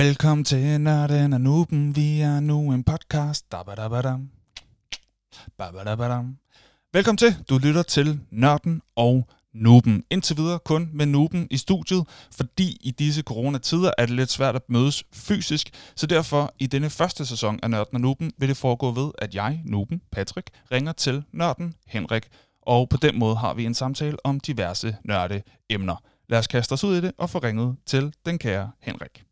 Velkommen til Nørden og Nuben. Vi er nu en podcast. Dabadabadam. Babadabadam. Velkommen til. Du lytter til Nørden og Nuben. Indtil videre kun med Nuben i studiet, fordi i disse coronatider er det lidt svært at mødes fysisk, så derfor i denne første sæson af Nørden og Nuben vil det foregå ved, at jeg, Nuben, Patrick, ringer til Nørden, Henrik, og på den måde har vi en samtale om diverse nørde emner. Lad os kaste os ud i det og få ringet til den kære Henrik.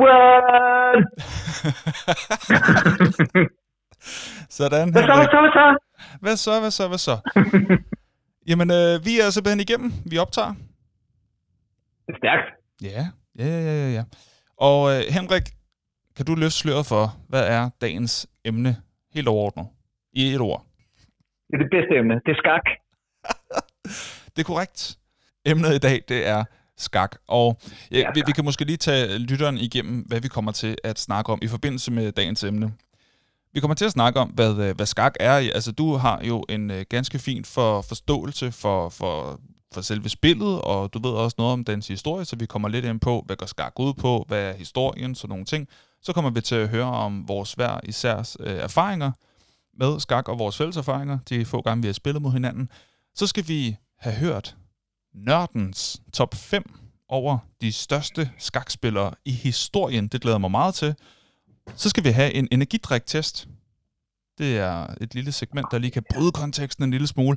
What? Sådan, Hvad så, hvad så, hvad så? Hvad så, hvad så, hvad så? Jamen, øh, vi er simpelthen igennem. Vi optager. Det er stærkt. Ja, ja, ja, ja, ja, ja. Og øh, Henrik, kan du løfte sløret for, hvad er dagens emne helt overordnet? I et ord. Det er det bedste emne. Det er skak. Det er korrekt. Emnet i dag, det er skak. Og ja, Ja, vi, vi kan måske lige tage lytteren igennem, hvad vi kommer til at snakke om i forbindelse med dagens emne. Vi kommer til at snakke om, hvad, øh, hvad skak er. Altså, du har jo en øh, ganske fin for, forståelse for, for, for selve spillet, og du ved også noget om dens historie, så vi kommer lidt ind på, hvad går skak ud på, hvad er historien, sådan nogle ting. Så kommer vi til at høre om vores hver isærs øh, erfaringer med skak og vores fælles erfaringer, de få gange, vi har spillet mod hinanden. Så skal vi have hørt nørdens top 5 over de største skakspillere i historien. Det glæder mig meget til. Så skal vi have en energidriktest. Det er et lille segment, der lige kan bryde konteksten en lille smule.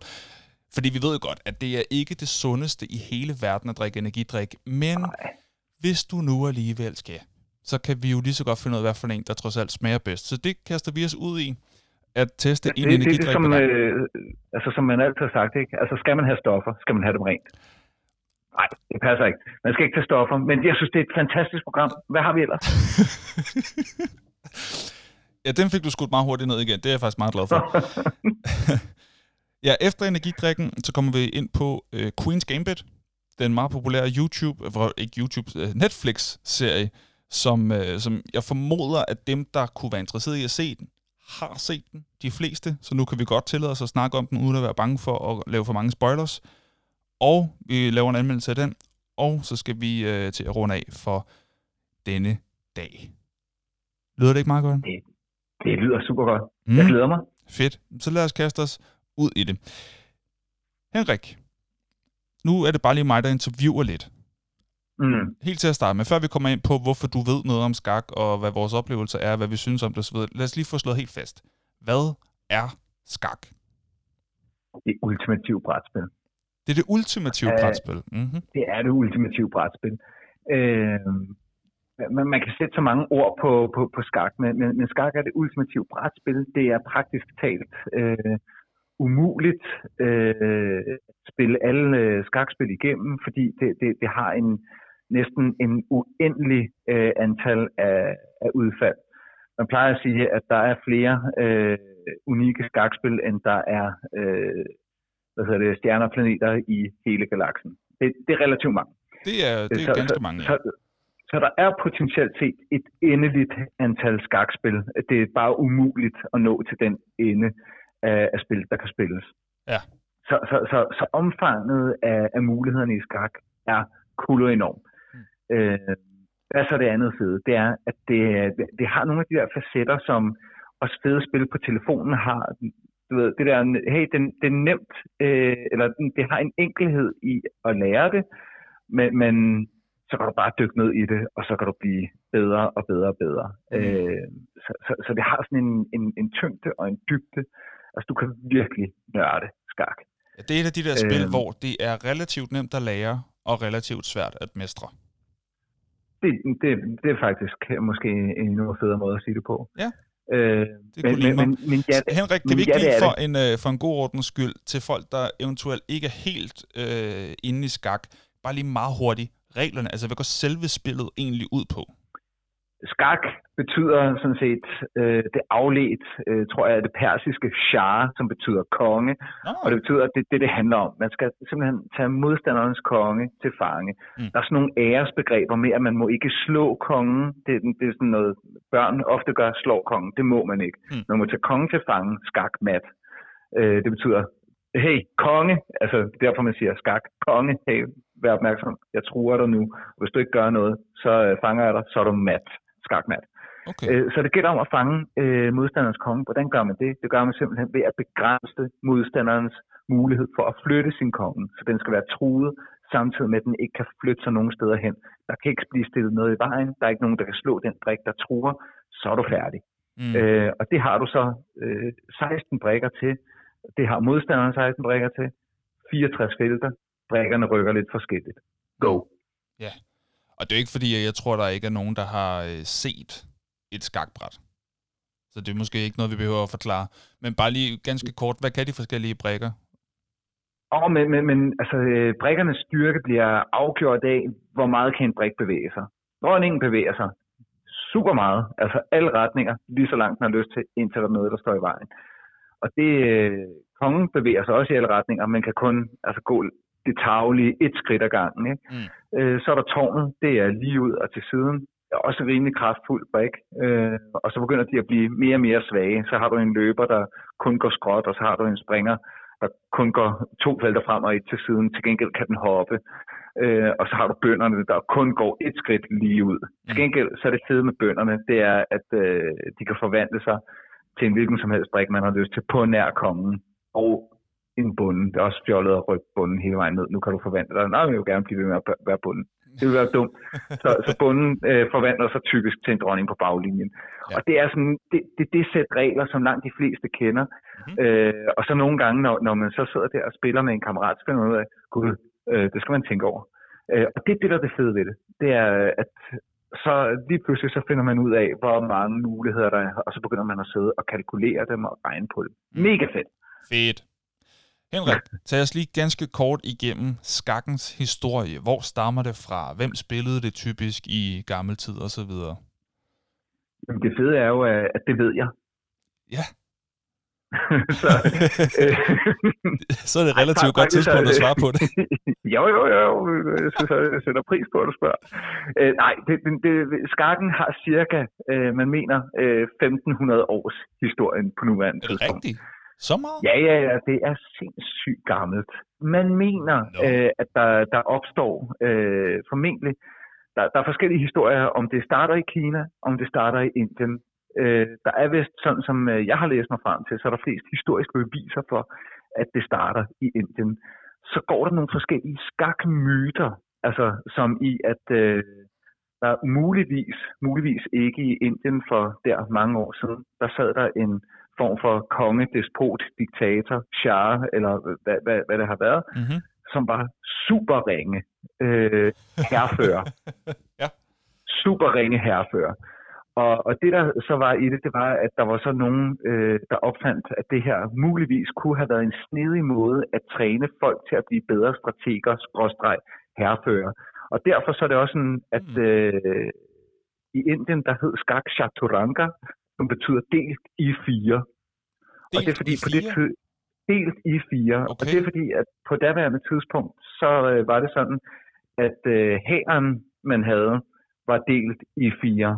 Fordi vi ved jo godt, at det er ikke det sundeste i hele verden at drikke energidrik. Men Nej. hvis du nu alligevel skal, så kan vi jo lige så godt finde ud af, hvad for en, der trods alt smager bedst. Så det kaster vi os ud i. At teste en Det, det, det er energidrik det, som, øh, altså, som man altid har sagt, ikke? Altså, skal man have stoffer, skal man have dem rent. Nej, det passer ikke. Man skal ikke tage stoffer, men jeg synes, det er et fantastisk program. Hvad har vi ellers? ja, den fik du skudt meget hurtigt ned igen. Det er jeg faktisk meget glad for. ja, efter energidrikken, så kommer vi ind på øh, Queen's Gambit. Den meget populære YouTube, hvor, ikke YouTube, øh, Netflix-serie, som, øh, som jeg formoder, at dem, der kunne være interesseret i at se den, har set den, de fleste. Så nu kan vi godt tillade os at snakke om den, uden at være bange for at lave for mange spoilers. Og vi laver en anmeldelse af den. Og så skal vi øh, til at runde af for denne dag. Lyder det ikke meget godt? Det lyder super godt. Mm. Jeg glæder mig. Fedt. Så lad os kaste os ud i det. Henrik, nu er det bare lige mig, der interviewer lidt. Mm. Helt til at starte med, før vi kommer ind på, hvorfor du ved noget om skak, og hvad vores oplevelser er, hvad vi synes om det osv. Lad os lige få slået helt fast. Hvad er skak? Det ultimative brætspil. Det er det ultimative Øh, brætspil. Mm-hmm. Det er det ultimative brætspil. Øh, man, man kan sætte så mange ord på, på, på skak, men, men, men skak er det ultimative brætspil. Det er praktisk talt øh, umuligt øh, at spille alle øh, skakspil igennem, fordi det, det, det har en næsten en uendelig øh, antal af, af udfald. Man plejer at sige, at der er flere øh, unikke skakspil, end der er øh, hvad hedder det, stjerner og planeter i hele galaksen. Det, det er relativt mange. Det er, det er så, ganske så, mange, ja. så, så der er potentielt set et endeligt antal skakspil. Det er bare umuligt at nå til den ende af, af spil, der kan spilles. Ja. Så, så, så, så omfanget af, af mulighederne i skak er kul og enorm. Øh, hvad er så det andet side? Det er, at det, det, har nogle af de der facetter, som også fede spil på telefonen har. Du ved, det der, hey, det, det er nemt, øh, eller det har en enkelhed i at lære det, men, men så kan du bare dykke ned i det, og så kan du blive bedre og bedre og bedre. Mm. Øh, så, så, så det har sådan en, en, en tyngde og en dybde. Altså, du kan virkelig nørde skak. Ja, Det er et af de der spil, Øhm. hvor det er relativt nemt at lære, og relativt svært at mestre. Det, det, det er faktisk måske en endnu federe måde at sige det på. Ja. Øh, Det men, men, men, men ja, det, Henrik, kan vi ikke ja, lige for en, øh, for en god ordens skyld til folk, der eventuelt ikke er helt øh, inde i skak, bare lige meget hurtigt reglerne, altså hvad går selve spillet egentlig ud på? Skak betyder sådan set øh, det afledt, øh, tror jeg, det persiske shah, som betyder konge. Nå, Og det betyder, at det det, det handler om. Man skal simpelthen tage modstanderens konge til fange. Mm. Der er sådan nogle æresbegreber med, at man må ikke slå kongen. Det, er- det er sådan noget, børn ofte gør, slår kongen. Det må man ikke. Mm. Man må tage kongen til fange, skak mat. Øh, det betyder, hey, konge, altså derfor man siger skak, konge, hey, vær opmærksom, jeg truer dig nu. Hvis du ikke gør noget, så øh, fanger jeg dig, så er du mat, skakmat. Okay. Øh, så det gælder om at fange øh, modstanderens konge. Hvordan gør man det? Det gør man simpelthen ved at begrænse modstanderens mulighed for at flytte sin konge. Så den skal være truet, samtidig med at den ikke kan flytte sig nogen steder hen. Der kan ikke blive stillet noget i vejen. Der er ikke nogen, der kan slå den brik, der truer. Så er du færdig. Mm. Øh, og det har du så øh, 16 brikker til. Det har modstanderen 16 brikker til. 64 felter. Brikkerne rykker lidt forskelligt. Go. Ja. Og det er ikke fordi, jeg tror, der ikke er nogen, der har øh, set et skakbræt. Så det er måske ikke noget, vi behøver at forklare. Men bare lige ganske kort, hvad kan de forskellige brækker? Åh, oh, men, men, men altså, øh, brækkernes styrke bliver afgjort af, hvor meget kan en brik bevæge sig. Når en bevæger sig super meget, altså alle retninger, lige så langt den har lyst til, indtil der er noget, der står i vejen. Og det, øh, kongen bevæger sig også i alle retninger, men kan kun altså, gå det taglige et skridt ad gangen. Ikke? Mm. Øh, så er der tårnet, det er lige ud og til siden. Også rimelig kraftfuld brik. Øh, og så begynder de at blive mere og mere svage. Så har du en løber, der kun går skråt, og så har du en springer, der kun går to felter frem og et til siden. Til gengæld kan den hoppe. Øh, og så har du bønderne, der kun går et skridt lige ud. Mm. Til gengæld så er det fede med bønderne, det er, at øh, de kan forvandle sig til en hvilken som helst brik, man har lyst til, på nær kongen. Og en bunden. Det er også fjollet at rykke bunden hele vejen ned. Nu kan du forvandle dig. Nej, jeg vil gerne blive ved med at være bunden. Det vil være dumt. Så, så bunden øh, forvandler sig typisk til en dronning på baglinjen. Ja. Og det er sådan, det, det, det sæt regler, som langt de fleste kender. Mm-hmm. Øh, og så nogle gange, når, når man så sidder der og spiller med en kammerat, så finder man ud af, gud, øh, det skal man tænke over. Øh, og det er det, der er det fede ved det. Det er, at så lige pludselig så finder man ud af, hvor mange muligheder der er, og så begynder man at sidde og kalkulere dem og regne på det. Mm. Mega fedt. Fedt. Henrik, tag os lige ganske kort igennem skakkens historie. Hvor stammer det fra? Hvem spillede det typisk i gammel tid og så videre? Jamen, det fede er jo, at det ved jeg. Ja. så, øh, så er det relativt godt tidspunkt at svare på det. jo, jo, jo. Jeg synes, jeg sætter pris på, at du spørger. Øh, nej, det, det, det, skakken har cirka, øh, man mener, øh, 1500 års historien på nuværende tidspunkt. Er det rigtigt? Så meget? Ja, ja, ja. Det er sindssygt gammelt. Man mener, no. øh, at der, der opstår øh, formentlig, der, der er forskellige historier, om det starter i Kina, om det starter i Indien. Øh, der er vist, sådan som øh, jeg har læst mig frem til, så er der flest historiske beviser for, at det starter i Indien. Så går der nogle forskellige skakmyter, altså som i, at øh, der muligvis, muligvis ikke i Indien for der mange år siden, der sad der en form for konge, despot, diktator, shah, eller hvad, hvad, hvad det har været, mm-hmm. som var super ringe øh, herfører. ja. Super ringe herfører. Og, og det, der så var i det, det var, at der var så nogen, øh, der opfandt, at det her muligvis kunne have været en snedig måde at træne folk til at blive bedre strateger, skråstreg, herfører. Og derfor så er det også sådan, at mm. øh, i Indien, der hed skak chaturanga, som betyder delt i fire. Delt og det er fordi på det tid, delt i fire. Okay. Og det er fordi, at på daværende tidspunkt, så øh, var det sådan, at øh, hæren, man havde, var delt i fire.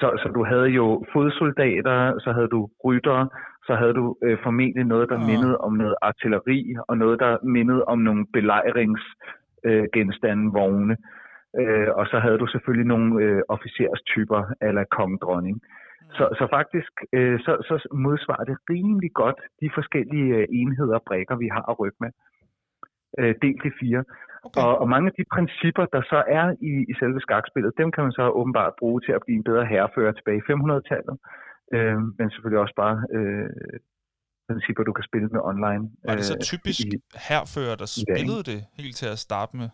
Så, så du havde jo fodsoldater, så havde du ryttere, så havde du øh, formentlig noget, der oh. mindede om noget artilleri, og noget, der mindede om nogle belejringsgenstande, øh, vogne. Øh, og så havde du selvfølgelig nogle øh, officerstyper, eller kongedronning. Så, så faktisk øh, så, så modsvarer det rimelig godt de forskellige øh, enheder og brækker, vi har at rykke med. Øh, delt i fire. Okay. Og, og mange af de principper, der så er i, i selve skakspillet, dem kan man så åbenbart bruge til at blive en bedre herrefører tilbage i 500-tallet. Øh, men selvfølgelig også bare øh, principper, du kan spille med online. Var det så øh, typisk øh, herfører, der spillede det helt til at starte med?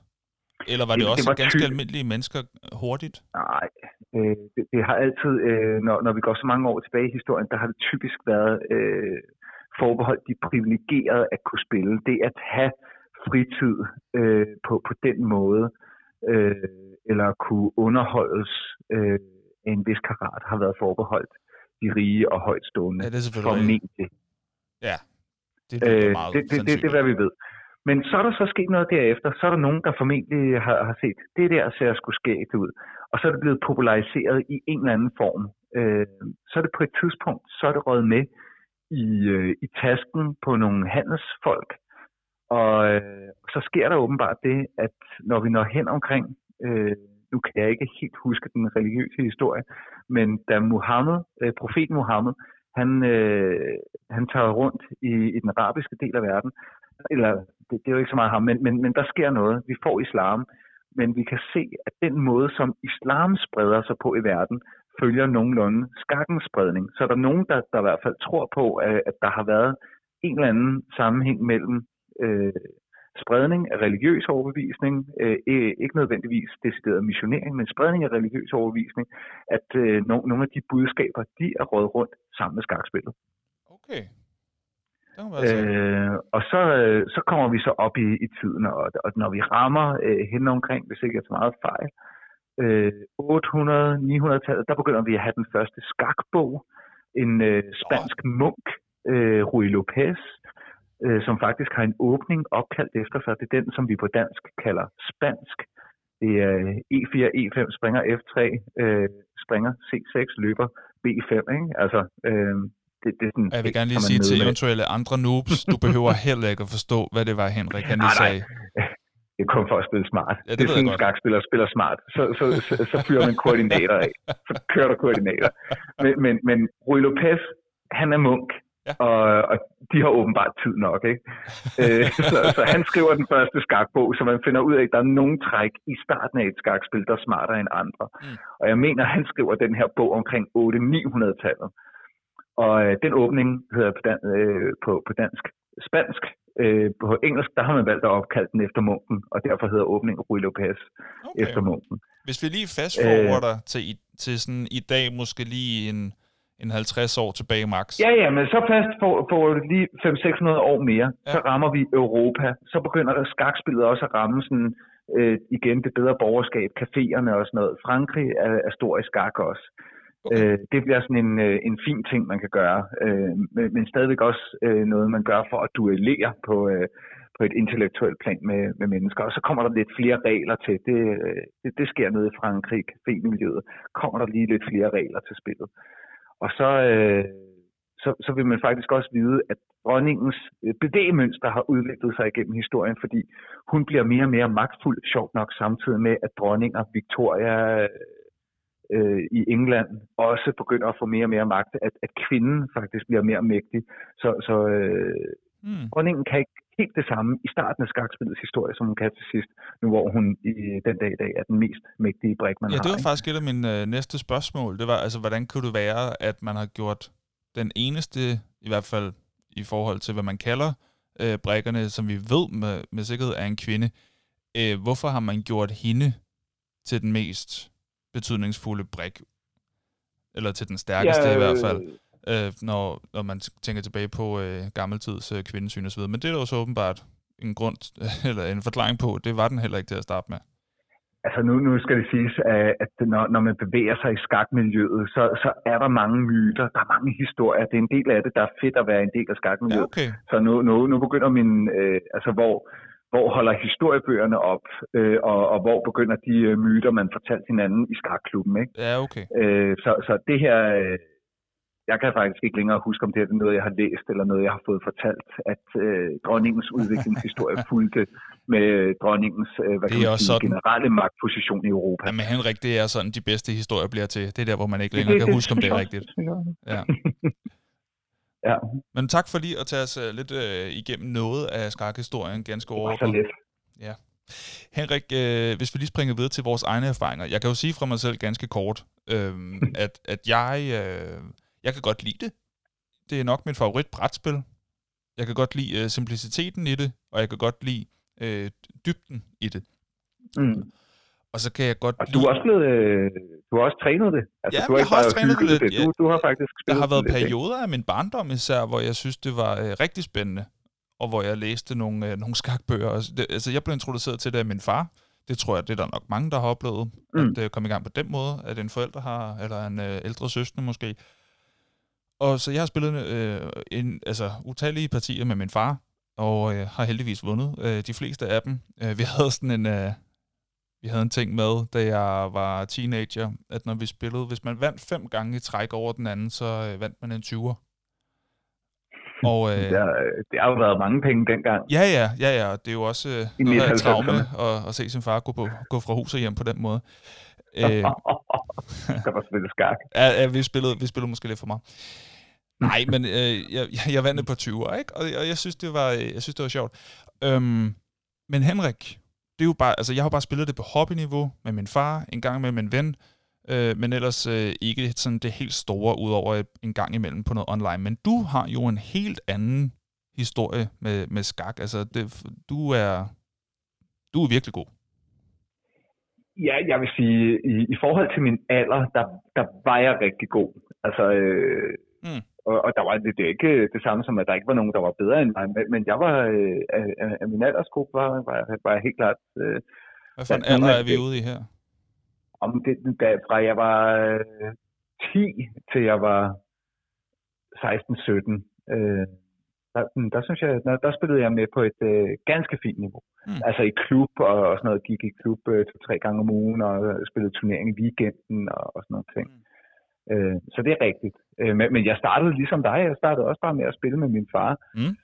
Eller var det, det også det var ganske ty- almindelige mennesker hurtigt? Nej, øh, det, det har altid, øh, når, når vi går så mange år tilbage i historien, der har det typisk været øh, forbeholdt de privilegerede at kunne spille. Det at have fritid øh, på, på den måde, øh, eller kunne underholdes øh, af en vis karat, har været forbeholdt de rige og højtstående. Ja, det er selvfølgelig Ja, det er øh, meget det, det, det, det er, hvad vi ved. Men så er der så sket noget derefter. Så er der nogen, der formentlig har, har set, det der ser sgu skægt ud. Og så er det blevet populariseret i en eller anden form. Øh, så er det på et tidspunkt, så er det røget med i, øh, i tasken på nogle handelsfolk. Og øh, så sker der åbenbart det, at når vi når hen omkring, øh, nu kan jeg ikke helt huske den religiøse historie, men da Muhammed, øh, profeten Muhammed, han, øh, han tager rundt i, i den arabiske del af verden, eller det, det er jo ikke så meget ham, men, men, men der sker noget. Vi får islam, men vi kan se, at den måde, som islam spreder sig på i verden, følger nogenlunde skakkens spredning. Så er der nogen, der, der i hvert fald tror på, at, at der har været en eller anden sammenhæng mellem øh, spredning af religiøs overbevisning, øh, ikke nødvendigvis decideret missionering, men spredning af religiøs overbevisning, at øh, no- nogle af de budskaber, de er råd rundt sammen med skakspillet. Okay. Øh, og så, øh, så kommer vi så op i, i tiden, og, og når vi rammer øh, hen omkring, hvis ikke er så meget fejl, øh, 800-900-tallet, der begynder vi at have den første skakbog. En øh, spansk munk, øh, Rui Lopez, øh, som faktisk har en åbning opkaldt efter sig. Det er den, som vi på dansk kalder spansk. Det er E4, E5, springer F3, øh, springer C6, løber B5. Ikke? Altså, øh, det, det er sådan, jeg vil gerne lige sige til eventuelle andre noobs, du behøver heller ikke at forstå, hvad det var, Henrik han lige sagde. Det kom for at spille smart. Ja, det, det er sådan, en skakspiller spiller smart. Så, så, så, så fyrer man koordinater af. Så kører der koordinater. Men, men, men Rui Lopez, han er munk. Ja. Og, og de har åbenbart tid nok. Ikke? Øh, så, så han skriver den første skakbog, så man finder ud af, at der er nogle træk i starten af et skakspil, der er smartere end andre. Mm. Og jeg mener, han skriver den her bog omkring 800-900-tallet. Og øh, den åbning hedder på, dan, øh, på, på dansk spansk. Øh, på engelsk, der har man valgt at opkalde den efter munken, og derfor hedder åbningen Rui Lopez okay. efter munken. Hvis vi lige fast forwarder øh, til, til sådan i dag måske lige en, en 50 år tilbage max. Ja, ja, men så fast for, for lige 500-600 år mere, ja. så rammer vi Europa. Så begynder der skakspillet også at ramme sådan, øh, igen det bedre borgerskab, caféerne og sådan noget. Frankrig er, er stor i skak også. Øh, det bliver sådan en, øh, en fin ting, man kan gøre, øh, men, men stadigvæk også øh, noget, man gør for at duellere på, øh, på et intellektuelt plan med, med mennesker. Og så kommer der lidt flere regler til. Det, øh, det, det sker nede i Frankrig, miljøet. Kommer der lige lidt flere regler til spillet. Og så, øh, så, så vil man faktisk også vide, at dronningens øh, bevægemønster har udviklet sig igennem historien, fordi hun bliver mere og mere magtfuld, sjovt nok samtidig med, at dronninger Victoria øh, i England også begynder at få mere og mere magt, at, at kvinden faktisk bliver mere mægtig. Så, så øh, mm. dronningen kan ikke helt det samme i starten af skakspillets historie, som hun kan til sidst, nu hvor hun i den dag i dag er den mest mægtige brik, man ja, har. Ja, det var faktisk et af mine øh, næste spørgsmål. Det var, altså, hvordan kunne det være, at man har gjort den eneste, i hvert fald i forhold til, hvad man kalder øh, brækkerne, som vi ved med, med sikkerhed er en kvinde. Øh, hvorfor har man gjort hende til den mest betydningsfulde brik, eller til den stærkeste ja, i hvert fald, øh, når, når man tænker tilbage på øh, gammeltids øh, kvindesyn osv. Men det er jo så åbenbart en grund, eller en forklaring på, det var den heller ikke til at starte med. Altså nu, nu skal det siges, at når, når man bevæger sig i skakmiljøet, så, så er der mange myter, der er mange historier. Det er en del af det, der er fedt at være en del af skakmiljøet. Ja, okay. Så nu, nu, nu begynder min, øh, altså hvor, hvor holder historiebøgerne op, øh, og, og hvor begynder de øh, myter, man fortalte hinanden i skakklubben. Ikke? Ja, okay. Øh, så, så det her, øh, jeg kan faktisk ikke længere huske, om det er noget, jeg har læst, eller noget, jeg har fået fortalt, at øh, dronningens udviklingshistorie fulgte med dronningens øh, hvad det er kan man sige, sådan... generelle magtposition i Europa. Ja, men Henrik, det er sådan, de bedste historier bliver til. Det er der, hvor man ikke længere det, kan det, huske, om det er rigtigt. Ja. Ja. Men tak for lige at tage os uh, lidt uh, igennem noget af skakhistorien ganske overordnet. lidt. Ja. Henrik, uh, hvis vi lige springer videre til vores egne erfaringer. Jeg kan jo sige fra mig selv ganske kort, uh, at, at jeg, uh, jeg kan godt lide det. Det er nok mit favorit brætspil. Jeg kan godt lide uh, simpliciteten i det, og jeg kan godt lide uh, dybden i det. Mm. Og så kan jeg godt og du er også blevet, øh, du har også trænet det. Altså, ja, du har jeg har også trænet det lidt. Det. Du, du har faktisk Der har været perioder af min barndom især, hvor jeg synes, det var øh, rigtig spændende. Og hvor jeg læste nogle, øh, nogle skakbøger. Det, altså, jeg blev introduceret til det af min far. Det tror jeg, det er der nok mange, der har oplevet. Mm. At øh, komme i gang på den måde, at en forælder har, eller en øh, ældre søster måske. Og så jeg har spillet øh, en, altså, utallige partier med min far, og øh, har heldigvis vundet øh, de fleste af dem. Øh, vi havde sådan en, øh, vi havde en ting med, da jeg var teenager, at når vi spillede, hvis man vandt fem gange i træk over den anden, så øh, vandt man en 20'er. Og, øh, det, har, det har jo været mange penge dengang. Ja, ja, ja, ja. Det er jo også øh, I noget af et 99'erne. traume at, at se sin far gå, på, gå fra hus og hjem på den måde. Øh, der var spillet skak. ja, ja, vi, spillede, vi spillede måske lidt for meget. Nej, men øh, jeg, jeg vandt et par 20'er, ikke? Og, og jeg, synes, det var, jeg synes, det var sjovt. Øhm, men Henrik, det er jo bare, altså jeg har bare spillet det på hobbyniveau med min far, en gang med min ven, øh, men ellers øh, ikke sådan det helt store, udover en gang imellem på noget online. Men du har jo en helt anden historie med, med skak. Altså, det, du er du er virkelig god. Ja, jeg vil sige, i, i forhold til min alder, der, der var jeg rigtig god. Altså, øh, Mm. Og, og der var det, det er ikke det samme som, at der ikke var nogen, der var bedre end mig, men, men jeg var, øh, af, af- min aldersgruppe var, var, jeg- var helt klart, øh, Hvad for en alder er vi ude i her? om det, da, fra jeg var øh, 10 til jeg var 16-17, øh, der, der synes jeg, der, der spillede jeg med på et øh, ganske fint niveau. Mm. Mm. Altså i klub og, og sådan noget, gik i klub øh, to-tre gange om ugen og spillede turnering i weekenden og, og sådan noget ting. Mm. Øh, så det er rigtigt. Øh, men, men jeg startede ligesom dig, jeg startede også bare med at spille med min far. Mm.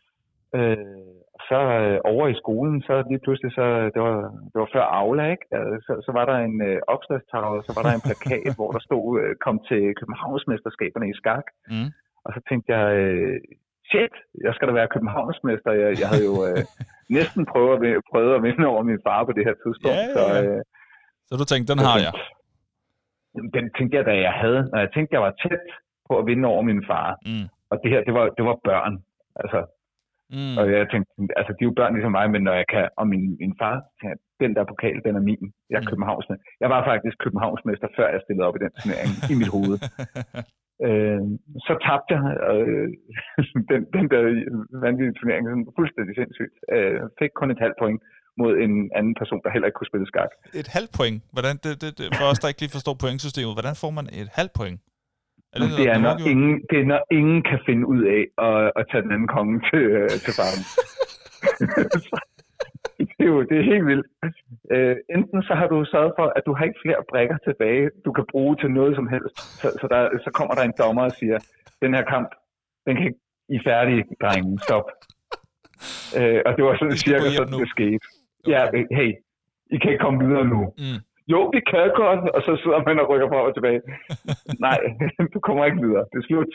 Øh, og så øh, over i skolen, så lige pludselig, så, det, var, det var før Aula, ikke? Så, så var der en øh, opslagstavle, så var der en plakat, hvor der stod, øh, kom til Københavnsmesterskaberne i skak. Mm. Og så tænkte jeg, øh, shit, jeg skal da være Københavnsmester. Jeg, jeg havde jo øh, næsten prøvet at, prøvet at vinde over min far på det her tidspunkt. Ja, ja, ja. Så, øh, Så du tænkte, den har jeg. Den tænkte jeg, da jeg havde. Når jeg tænkte, jeg var tæt på at vinde over min far. Mm. Og det her, det var, det var børn. Altså, Mm. og jeg tænkte, altså de er jo børn ligesom mig, men når jeg kan, og min, min far, tænkte, den der pokal, den er min. Jeg er Mm. Københavnsmester. Jeg var faktisk Københavnsmester, før jeg stillede op i den turnering i mit hoved. Øh, så tabte jeg øh, den, den der vanvittige turnering, sådan fuldstændig sindssygt. Øh, fik kun et halvt point mod en anden person, der heller ikke kunne spille skak. Et halvt point. Hvordan, det, det, det, for os, der ikke lige forstår pointsystemet, hvordan får man et halvt point? Er Det, det, er, når ingen, det er, når ingen kan finde ud af at, at tage den anden konge til, øh, til farven. det, er jo, det er helt vildt. Øh, enten så har du sørget for, at du har ikke flere brækker tilbage, du kan bruge til noget som helst. Så, så, der, så kommer der en dommer og siger, den her kamp, den kan ikke, I er færdige, drenge, stop. Øh, og det var sådan cirka sådan, nu. det skete. Ja, øh, hey, I kan ikke komme videre nu. Mm. Jo, vi kan godt, og så sidder man og rykker frem og tilbage. Nej, du kommer ikke videre. Det er slut.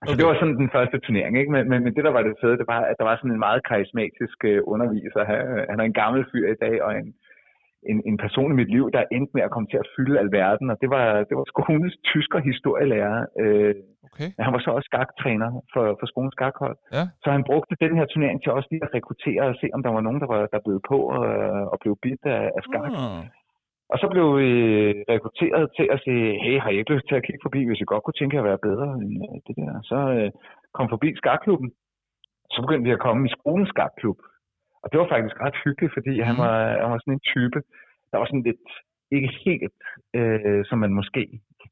Okay. Så det var sådan den første turnering, ikke? Men, men, men det, der var det fede, det var, at der var sådan en meget karismatisk øh, underviser. Han, han er en gammel fyr i dag, og en, en, en person i mit liv, der endte med at komme til at fylde alverden, og det var, det var skolens tysker historielærer. Øh, Okay. han var så også skaktræner for, for skolens skakhold. Ja. Så han brugte den her turnering til også lige at rekruttere og se, om der var nogen, der var der blev på og, og blev bidt af, af skak. Ah. Og så blev vi rekrutteret til at sige, hey, har I ikke lyst til at kigge forbi, hvis I godt kunne tænke at være bedre end øh, det der? Så øh, kom forbi skakklubben. Så begyndte vi at komme i skolens skakklub. Og det var faktisk ret hyggeligt, fordi han, Mhm. var, han var sådan en type, der var sådan lidt, ikke helt, øh, som man måske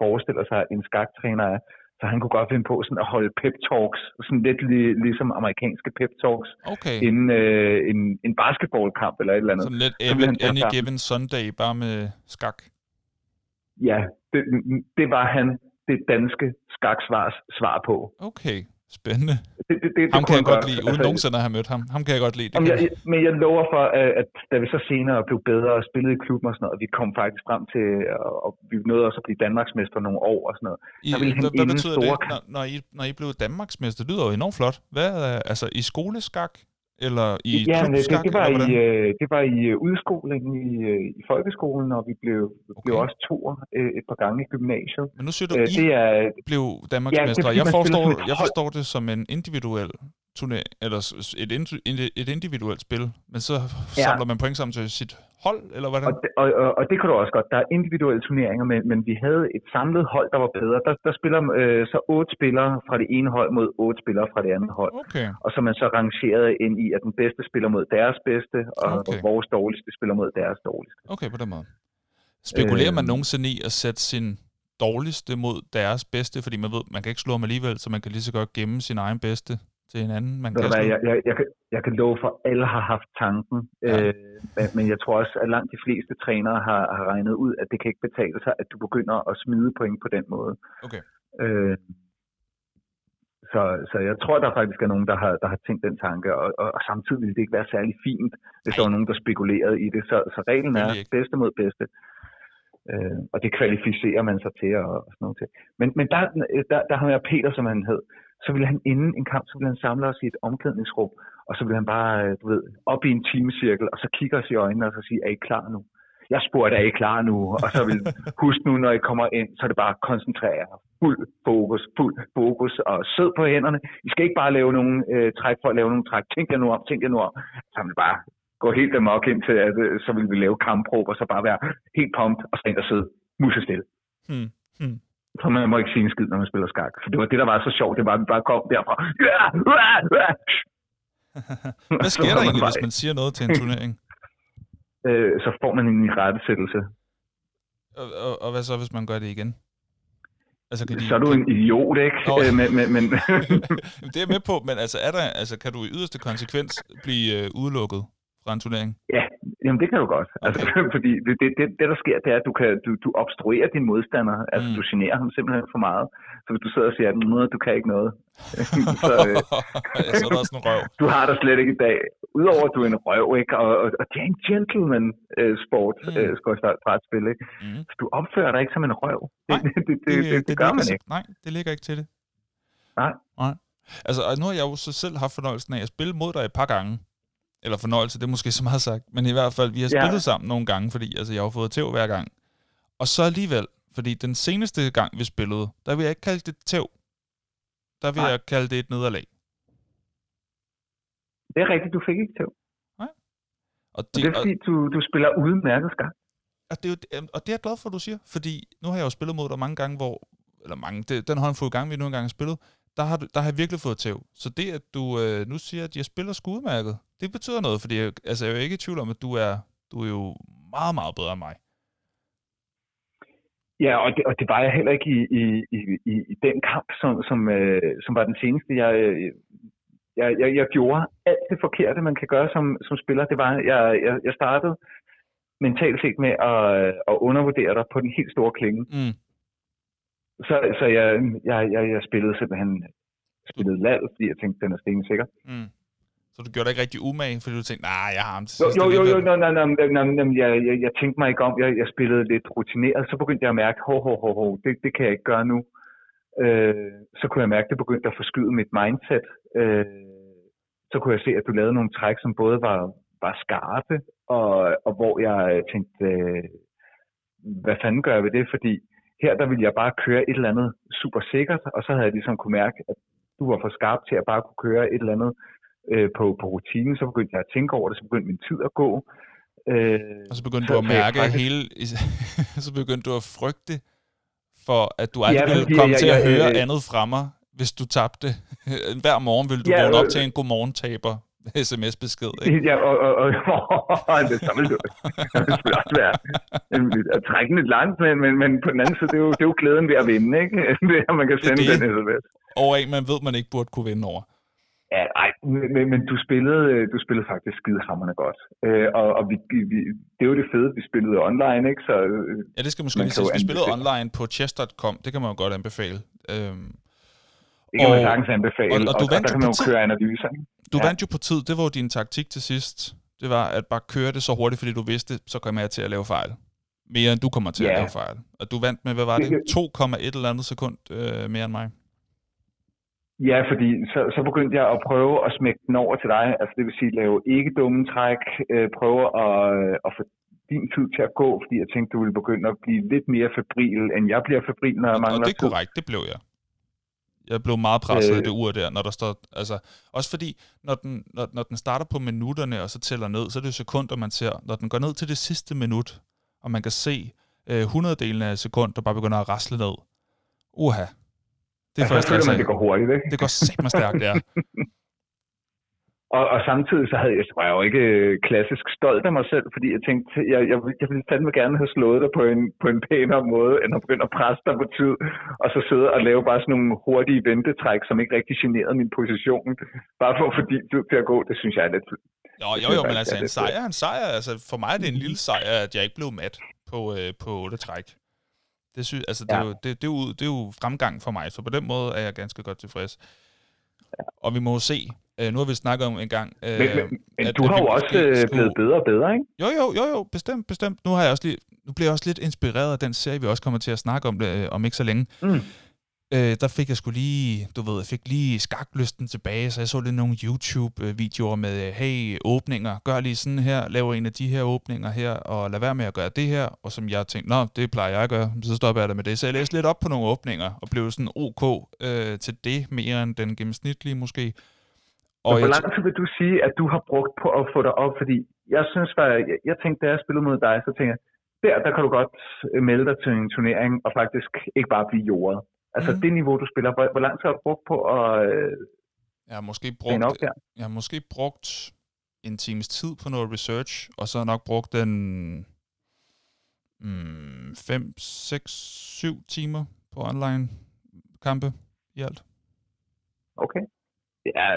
forestiller sig, en skaktræner er. Så han kunne godt finde på sådan at holde pep talks, sådan lidt li- ligesom amerikanske pep talks, Okay. inden øh, en, en basketballkamp eller et eller andet. Sådan lidt Så han any, taget any sammen. given Sunday, bare med skak. Ja, det, det var han det danske skaksvars svar på. Okay, spændende. Det, det, det, Ham det kan jeg godt lide, uden Altså, nogensinde at have mødt ham. Ham kan jeg godt lide. Det kan jeg, men jeg lover for, at, at da vi så senere blev bedre og spillede i klubben og sådan noget, og vi kom faktisk frem til, og, og vi nåede også at blive Danmarksmester nogle år og sådan noget. I, der ville hvad, betyder store det, når, når, I, når I blev Danmarksmester? Det lyder jo enormt flot. Hvad, er- altså i skoleskak? Eller i ja, det, klubskak? det, var eller i, øh, det var i øh, udskolingen i, øh, i folkeskolen, og vi blev, okay. blev også toer øh, et par gange i gymnasiet. Men nu siger du, Øh, I det er, blev Danmarksmester. fordi jeg, forstår, jeg forstår det som en individuel turné, eller et, et individuelt spil, men så Ja. samler man point sammen til sit hold, eller hvordan? Og, det- og, og, og det kan du også godt. Der er individuelle turneringer, men, men vi havde et samlet hold, der var bedre. Der, der spiller øh, så otte spillere fra det ene hold mod otte spillere fra det andet hold. Okay, Og så man så rangeret ind i, at den bedste spiller mod deres bedste, og Okay. vores dårligste spiller mod deres dårligste. okay, på den måde. Spekulerer man Øhm. nogensinde i at sætte sin dårligste mod deres bedste, fordi man ved, man kan ikke slå dem alligevel, så man kan lige så godt gemme sin egen bedste til en anden, man kan hvad, jeg, jeg, jeg, kan, jeg kan love for, at alle har haft tanken, Ja. øh, men, men jeg tror også, at langt de fleste trænere har, har regnet ud, at det kan ikke betale sig, at du begynder at smide point på den måde. Okay. Øh, så, så jeg tror, der faktisk er nogen, der har, der har tænkt den tanke, og, og, og samtidig ville det ikke være særlig fint, hvis der var nogen, der spekulerede i det. Så, så reglen er bedste mod bedste. Øh, og det kvalificerer man sig til og, og sådan noget til. Men, men der, der, der har jeg Peter, som han hed, så ville han inden en kamp, så ville han samle os i et omklædningsrum, og så ville han bare, øh, du ved, op i en timecirkel, og så kigge os i øjnene og så sige, er I klar nu? Jeg spurgte, er I klar nu? Og så vil husk nu, når I kommer ind, så er det bare at koncentrere jer. Fuld fokus, fuld fokus, og sød på hænderne. I skal ikke bare lave nogle øh, træk for at lave nogle træk. Tænk jer nu om, tænk jer nu om. Så vil bare gå helt amok ind til, at øh, så vil vi lave kampråb, og så bare være helt pumped og stængt og sidde musestille. Hmm. Hmm. Så man må ikke sige en skid, når man spiller skak. For det var det, der var så sjovt. Det var, at vi bare kom derfra. Hvad sker der egentlig, hvis man siger noget til en turnering? øh, så får man en rettesættelse. Og, og, og hvad så, hvis man gør det igen? Altså, kan de, så er du en idiot, ikke? Nå, øh, men, men, men det er med på, men altså, er der, altså, kan du i yderste konsekvens blive øh, udelukket fra en turnering? Ja, jamen det kan du godt. Altså, okay. Altså, fordi det, det, det, det, der sker, det er, at du, kan, du, du obstruerer din modstander. Altså, mm. du generer ham simpelthen for meget. Så hvis du sidder og siger, at du kan ikke noget, så, øh, så er der også en røv. du har der slet ikke i dag. Udover at du er en røv, ikke? Og, og, og det er en gentleman-sport, øh, mm. øh, skal jeg fra et spil. Ikke? Mm. Så du opfører dig ikke som en røv. Nej, det, det, det, det, det, det gør man ikke. Nej, det ligger ikke til det. Nej. Nej. Altså, nu har jeg jo så selv haft fornøjelsen af at spille mod dig et par gange eller fornøjelse, det er måske så meget sagt, men i hvert fald, vi har spillet ja. sammen nogle gange, fordi altså, jeg har fået tæv hver gang. Og så alligevel, fordi den seneste gang, vi spillede, der vil jeg ikke kalde det tæv. Der vil Nej. jeg kalde det et nederlag. Det er rigtigt, du fik ikke tæv. Nej. Og det, og det er fordi, og, du, du spiller udmærket skak. Og det, er jo, og det er jeg glad for, du siger, fordi nu har jeg jo spillet mod dig mange gange, hvor, eller mange, det, den håndfulde gang, vi nu engang har spillet, der har, der har jeg virkelig fået tæv. Så det, at du øh, nu siger, at jeg spiller skudmærket, det betyder noget, fordi jeg, altså, jeg er jo ikke i tvivl om, at du er, du er jo meget, meget bedre end mig. Ja, og det, og det var jeg heller ikke i, i, i, i, i den kamp, som, som, øh, som var den seneste. Jeg, jeg, jeg, jeg gjorde alt det forkerte, man kan gøre som, som spiller. Det var, jeg, jeg, jeg startede mentalt set med at, at undervurdere dig på den helt store klinge. Mm. Så, så jeg, jeg, jeg, jeg spillede simpelthen spillede lad, fordi jeg tænkte, den er stensikker. Mm. Så du gjorde dig ikke rigtig umage, fordi du tænkte, nej, jeg har ham til sidst. Jo, jo, jo, jo, nej, nej, nej, nej, jeg, jeg, jeg tænkte mig ikke om, jeg, jeg spillede lidt rutineret, så begyndte jeg at mærke, ho, ho, ho, ho, det, det kan jeg ikke gøre nu. Øh, så kunne jeg mærke, at det begyndte at forskyde mit mindset. Øh, så kunne jeg se, at du lavede nogle træk, som både var, var skarpe, og, og hvor jeg tænkte, øh, hvad fanden gør jeg ved det? Fordi her, der ville jeg bare køre et eller andet super sikkert, og så havde jeg ligesom kunne mærke, at du var for skarp til at bare kunne køre et eller andet øh, på, på rutinen. Så begyndte jeg at tænke over det, så begyndte min tid at gå. Øh, og så begyndte så, du at mærke faktisk... hele, så begyndte du at frygte for, at du aldrig ja, ville komme ja, til at ja, høre ja, andet fra mig, hvis du tabte. Hver morgen ville du ja, vågne op til en godmorgen taber sms-besked, ikke? Ja, og, og, og, og det, vil det, det vil også være at trække lidt langt, men, men, men på den anden side, det er, jo, det er jo glæden ved at vinde, ikke? Det er, man kan sende det, den sms. Over en, man ved, man ikke burde kunne vinde over. Ja, nej, men, men du spillede, du spillede faktisk skidehammerende godt. Øh, og og vi, vi, det er jo det fede, vi spillede online, ikke? Så, ja, det skal måske lige sige. Vi spillede online på chess.com, det kan man jo godt anbefale. Øhm, det kan og, man sagtens anbefale, og, og, og, du og vandt der kan man jo køre analyser. Du ja. vandt jo på tid, det var jo din taktik til sidst. Det var at bare køre det så hurtigt, fordi du vidste, så kommer jeg til at lave fejl. Mere end du kommer til ja. at lave fejl. Og du vandt med, hvad var det? 2,1 eller andet sekund øh, mere end mig. Ja, fordi så, så begyndte jeg at prøve at smække den over til dig. Altså det vil sige, lave ikke dumme træk, øh, prøve at, øh, at få din tid til at gå, fordi jeg tænkte, du ville begynde at blive lidt mere febril, end jeg bliver febril, når jeg mangler. Og det er korrekt, det blev jeg. Jeg blev meget presset øh, af det ur der, når der står... Altså, også fordi, når den, når, når den starter på minutterne, og så tæller ned, så er det jo sekunder, man ser. Når den går ned til det sidste minut, og man kan se øh, 100 delen af sekund, der bare begynder at rasle ned. Uha, det er altså, først, man, det går hurtigt, ikke? Det går simpelthen stærkt, ja. og, og samtidig så havde jeg, var jeg jo ikke øh, klassisk stolt af mig selv, fordi jeg tænkte, jeg, jeg, jeg ville fandme gerne have slået dig på en, på en pænere måde, end at begynde at presse dig på tid, og så sidde og lave bare sådan nogle hurtige ventetræk, som ikke rigtig generede min position, bare for at få din tid til at gå. Det synes jeg er lidt... Jo, jo, jo, men altså en sejr en sejr. Altså, for mig er det en lille sejr, at jeg ikke blev mat på, øh, på otte træk. Det, sy- altså, det, ja. er jo, det, det, er jo, det er jo fremgang for mig, så på den måde er jeg ganske godt tilfreds. Og vi må jo se, øh, nu har vi snakket om en gang... Øh, men, men, men at, du at har jo også skulle... blevet bedre og bedre, ikke? Jo, jo, jo, jo, bestemt, bestemt. Nu har jeg også lige, nu bliver jeg også lidt inspireret af den serie, vi også kommer til at snakke om øh, om ikke så længe. Mm øh, der fik jeg skulle lige, du ved, jeg fik lige skaklysten tilbage, så jeg så lidt nogle YouTube-videoer med, hey, åbninger, gør lige sådan her, laver en af de her åbninger her, og lad være med at gøre det her, og som jeg tænkte, nå, det plejer jeg at gøre, så stopper jeg der med det. Så jeg læste lidt op på nogle åbninger, og blev sådan ok øh, til det, mere end den gennemsnitlige måske. Og hvor lang tid vil du sige, at du har brugt på at få dig op? Fordi jeg synes, at jeg, jeg tænkte, da jeg spillede mod dig, så tænkte jeg, der, der kan du godt melde dig til en turnering, og faktisk ikke bare blive jordet. Altså mm. det niveau, du spiller, hvor, hvor lang tid har du brugt på at øh, jeg har måske brugt, op der? Jeg har måske brugt en times tid på noget research, og så har jeg nok brugt den 5, 6, 7 timer på online kampe i alt. Okay. Ja,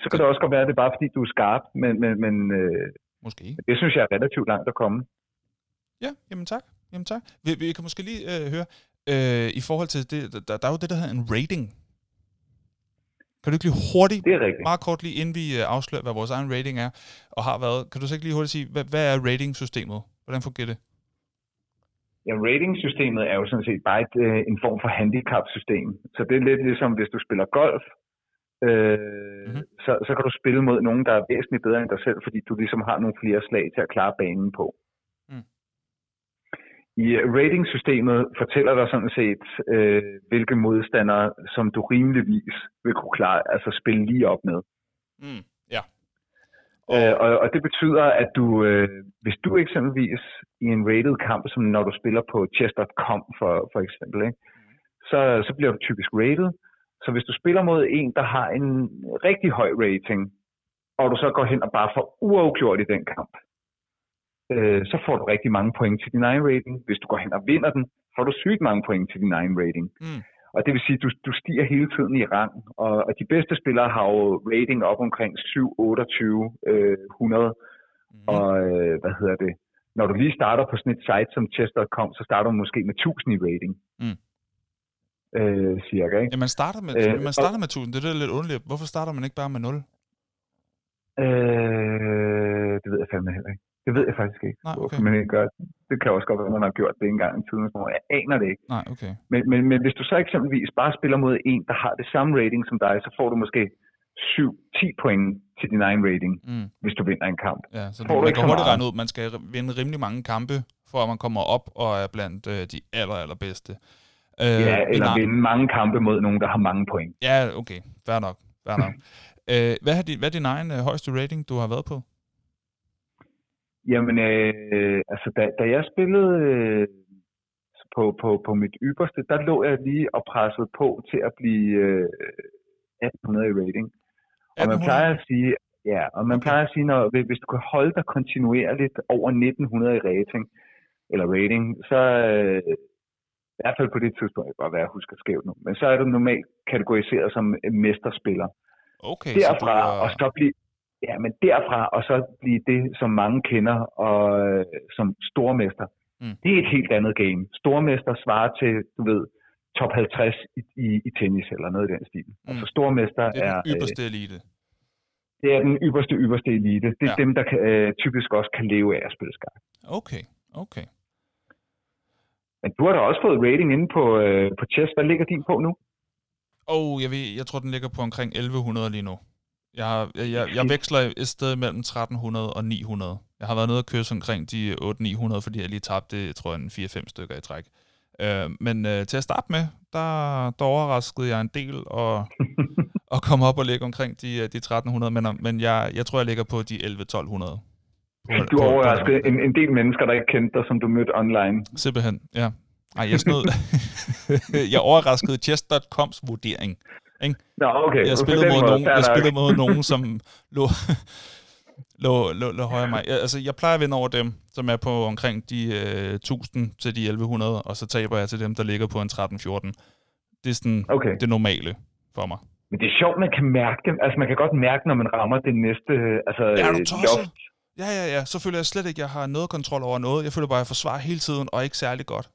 så kan det også godt være, at det er bare fordi, du er skarp, men, men, men øh, måske. det synes jeg er relativt langt at komme. Ja, jamen tak. Jamen tak. Vi, vi kan måske lige øh, høre, øh, i forhold til det, der, der er jo det, der hedder en rating. Kan du ikke lige hurtigt, det er rigtigt. meget kort lige inden vi øh, afslører, hvad vores egen rating er, og har været, kan du så ikke lige hurtigt sige, hvad, hvad er ratingsystemet? Hvordan fungerer det? Ja, ratingsystemet er jo sådan set bare et, øh, en form for handicap-system. Så det er lidt ligesom, hvis du spiller golf, øh, mm-hmm. så, så kan du spille mod nogen, der er væsentligt bedre end dig selv, fordi du ligesom har nogle flere slag til at klare banen på. I ratingsystemet fortæller dig sådan set, øh, hvilke modstandere, som du rimeligvis vil kunne klare, altså spille lige op med. Mm, ja. Øh, og, og det betyder, at du, øh, hvis du eksempelvis i en rated kamp, som når du spiller på chess.com for, for eksempel, ikke, så, så bliver du typisk rated. Så hvis du spiller mod en, der har en rigtig høj rating, og du så går hen og bare får uafgjort i den kamp, øh, så får du rigtig mange point til din egen rating. Hvis du går hen og vinder den, får du sygt mange point til din egen rating. Mm. Og det vil sige, at du, du stiger hele tiden i rang, og, og de bedste spillere har jo rating op omkring 7, 28, øh, 100, mm. og øh, hvad hedder det, når du lige starter på sådan et site som chess.com, så starter du måske med 1000 i rating. Mm. Øh, cirka, ikke? Ja, man starter med, øh, man starter og, med 1000, det er lidt underligt. Hvorfor starter man ikke bare med 0? Øh, det ved jeg fandme heller ikke. Det ved jeg faktisk ikke, Nej, okay. man ikke gør. Det kan også godt være, at man har gjort det en gang i tiden. Jeg aner det ikke. Nej, okay. Men, men, men hvis du så eksempelvis bare spiller mod en, der har det samme rating som dig, så får du måske 7-10 point til din egen rating, mm. hvis du vinder en kamp. Ja, så du, man kan hurtigt regne ud, man skal vinde rimelig mange kampe, for at man kommer op og er blandt øh, de aller, allerbedste. Øh, ja, eller vinde mange kampe mod nogen, der har mange point. Ja, okay. Fair nok. Fair nok. øh, hvad, er din, hvad er din egen øh, højeste rating, du har været på? Jamen, øh, altså da, da jeg spillede øh, på, på, på mit ypperste, der lå jeg lige og pressede på til at blive øh, 1800 i rating. Og man plejer at sige, ja, og man plejer at sige, når, hvis du kan holde dig kontinuerligt over 1900 i rating, eller rating, så øh, i hvert fald på det tidspunkt, jeg at jeg husker skævt nu, men så er du normalt kategoriseret som mesterspiller. Okay, Derfra, så du er... og så blive, Ja, men derfra og så blive det, som mange kender og øh, som stormester, mm. det er et helt andet game. Stormester svarer til, du ved, top 50 i, i, i tennis eller noget i den stil. Mm. Altså stormester er... Det er den ypperste øh, elite. Det er den ypperste, ypperste elite. Det er ja. dem, der kan, øh, typisk også kan leve af at spille skak. Okay, okay. Men du har da også fået rating inde på, øh, på chess. Hvad ligger din på nu? Åh, oh, jeg, ved, jeg tror, den ligger på omkring 1100 lige nu. Jeg, jeg, jeg, jeg veksler et sted mellem 1300 og 900. Jeg har været nede og køre omkring de 800-900, fordi jeg lige tabte, jeg tror, en 4-5 stykker i træk. Øh, men øh, til at starte med, der, der overraskede jeg en del og, og kom op og ligge omkring de, de 1300, men, men jeg, jeg tror, jeg ligger på de 11-1200. Du overraskede en, en del mennesker, der ikke kendte dig, som du mødte online. Simpelthen, ja. Ej, jeg snød. jeg overraskede Chess.coms vurdering. Ikke? Nå, okay. Jeg spillede, mod nogen, jeg spillede mod nogen, som lå, lå, lå, lå højere mig. Jeg, altså, jeg plejer at vinde over dem, som er på omkring de øh, 1000 til de 1100, og så taber jeg til dem, der ligger på en 13-14. Det er sådan okay. det normale for mig. Men det er sjovt, man kan mærke det. Altså, man kan godt mærke, når man rammer det næste altså, er du loft. Ja, ja, ja. Så føler jeg slet ikke, at jeg har noget kontrol over noget. Jeg føler bare, at jeg forsvarer hele tiden, og ikke særlig godt.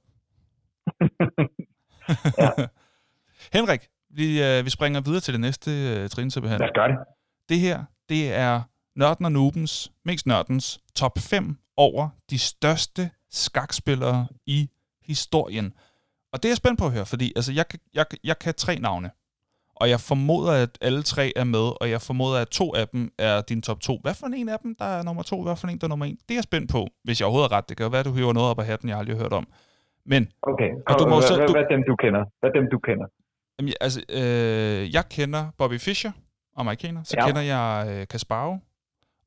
ja. Henrik, Vi, øh, vi springer videre til det næste øh, trin, simpelthen. Lad os gøre det. Det her, det er Nørden og Nubens, mest Nørdens, top 5 over de største skakspillere i historien. Og det er jeg spændt på at høre, fordi altså, jeg, kan- jeg, jeg kan tre navne. Og jeg formoder, at alle tre er med, og jeg formoder, at to af dem er din top to. Hvad for en af dem, der er nummer to? Hvad for en, der er nummer en? Det er jeg spændt på, hvis jeg overhovedet har ret. Det kan jo være, at du hører noget op af hatten, jeg aldrig har hørt om. Men Okay, Og du må hvad, hvad, du- hvad dem, du kender? Hvad dem, du kender? Jamen, jeg- altså, øh, jeg kender Bobby Fischer, amerikaner. Så Ja. kender jeg øh, Kasparov.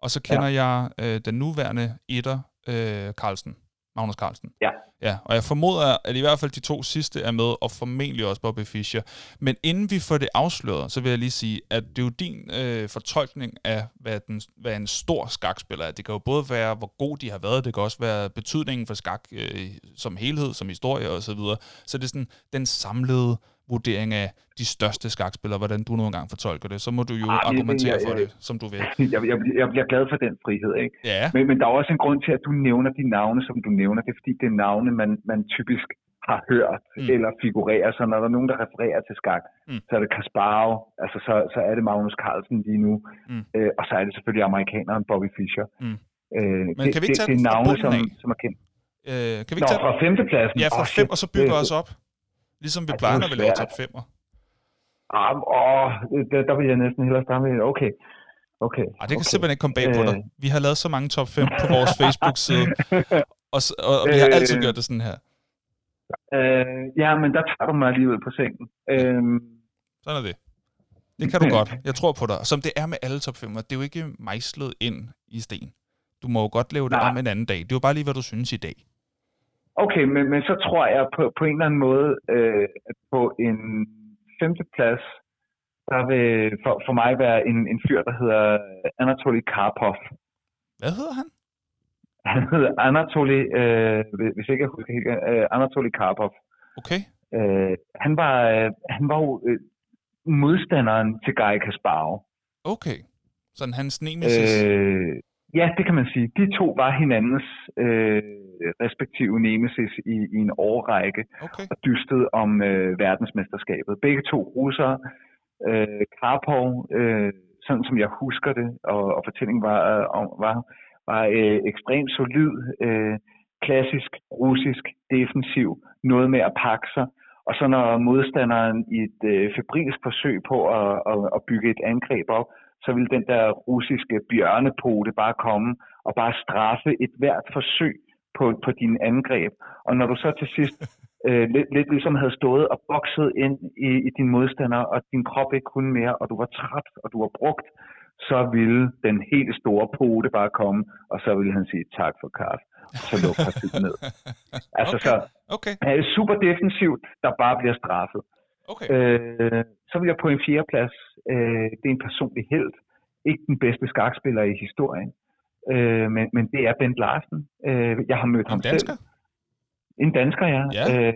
Og så kender ja. jeg øh, den nuværende etter, øh, Carlsen. Magnus Carlsen. Ja. Ja, og jeg formoder, at i hvert fald de to sidste er med, og formentlig også Bobby Fischer. Men inden vi får det afsløret, så vil jeg lige sige, at det er jo din øh, fortolkning af, hvad, den, hvad en stor skakspiller er. Det kan jo både være, hvor god de har været, det kan også være betydningen for skak øh, som helhed, som historie osv. Så, videre. så det er sådan den samlede vurdering af de største skakspillere, hvordan du nogle gange fortolker det. Så må du jo det- argumentere det- for jeg- det, som du vil. Jeg, jeg, bliver- jeg bliver glad for den frihed, ikke? Ja, Men, men der er også en grund til, at du nævner de navne, som du nævner. Det er fordi, det er navne, man, man typisk har hørt Mm. eller figurerer. Så når der er nogen, der refererer til skak, Mm. så er det Kasparov, altså så, så er det Magnus Carlsen lige nu. Mm. Øh, og så er det selvfølgelig amerikaneren Bobby Fischer. Mm. Øh, Men det, kan vi ikke det, tage det den er navne, som, som er kendt. øh, kan vi Nå, ikke tage fra femtepladsen. Ja, fra fem, og så bygger Det- os op. Ligesom vi det plejer, er når vi laver top 5'er. Ah, åh, der, der vil jeg næsten hellere starte med. Okay. Okay. Ej, det kan okay. simpelthen ikke komme bag på dig. Øh. Vi har lavet så mange top 5 på vores Facebook-side, og, og, og vi har Øh. altid gjort det sådan her. Øh, ja, men der tager du mig alligevel på sengen. Øhm, Sådan er det. Det kan du godt. Jeg tror på dig. Som det er med alle top 5'er, det er jo ikke mejslet ind i sten. Du må jo godt lave det Nej. om en anden dag. Det er jo bare lige, hvad du synes i dag. Okay, men, men så tror jeg på, på en eller anden måde, øh, at på en femteplads, der vil for, for mig være en, en fyr, der hedder Anatoly Karpov. Hvad hedder han? Han hedder Anatoly, øh, hvis ikke jeg husker helt, øh, Anatoly Karpov. Okay. Øh, han, var, øh, han var jo øh, modstanderen til Guy Kasparov. Okay. Sådan hans nemesis. Øh, ja, det kan man sige. De to var hinandens øh, respektive nemesis i, i en årrække Okay. og dystede om øh, verdensmesterskabet. Begge to russere. Øh, Karpov, øh, sådan som jeg husker det, og, og fortællingen var, øh, var, var øh, ekstremt solid, øh, klassisk, russisk, defensiv, noget med at pakke sig. Og så når modstanderen i et øh, febrilsk forsøg på at, at, at bygge et angreb op, så ville den der russiske bjørnepote bare komme og bare straffe et hvert forsøg på, på dine angreb. Og når du så til sidst øh, lidt, lidt ligesom havde stået og bokset ind i, i din modstander, og din krop ikke kunne mere, og du var træt, og du var brugt, så ville den helt store pote bare komme, og så ville han sige tak for kaffe, og så lukke partiet ned. Altså okay. så Okay. er super defensivt, der bare bliver straffet. Okay. Øh, så vil jeg på en fjerdeplads, øh, det er en personlig held, ikke den bedste skakspiller i historien, øh, men, men det er Bent Larsen. Øh, jeg har mødt En ham dansker? selv. En dansker, ja. Ja. Øh,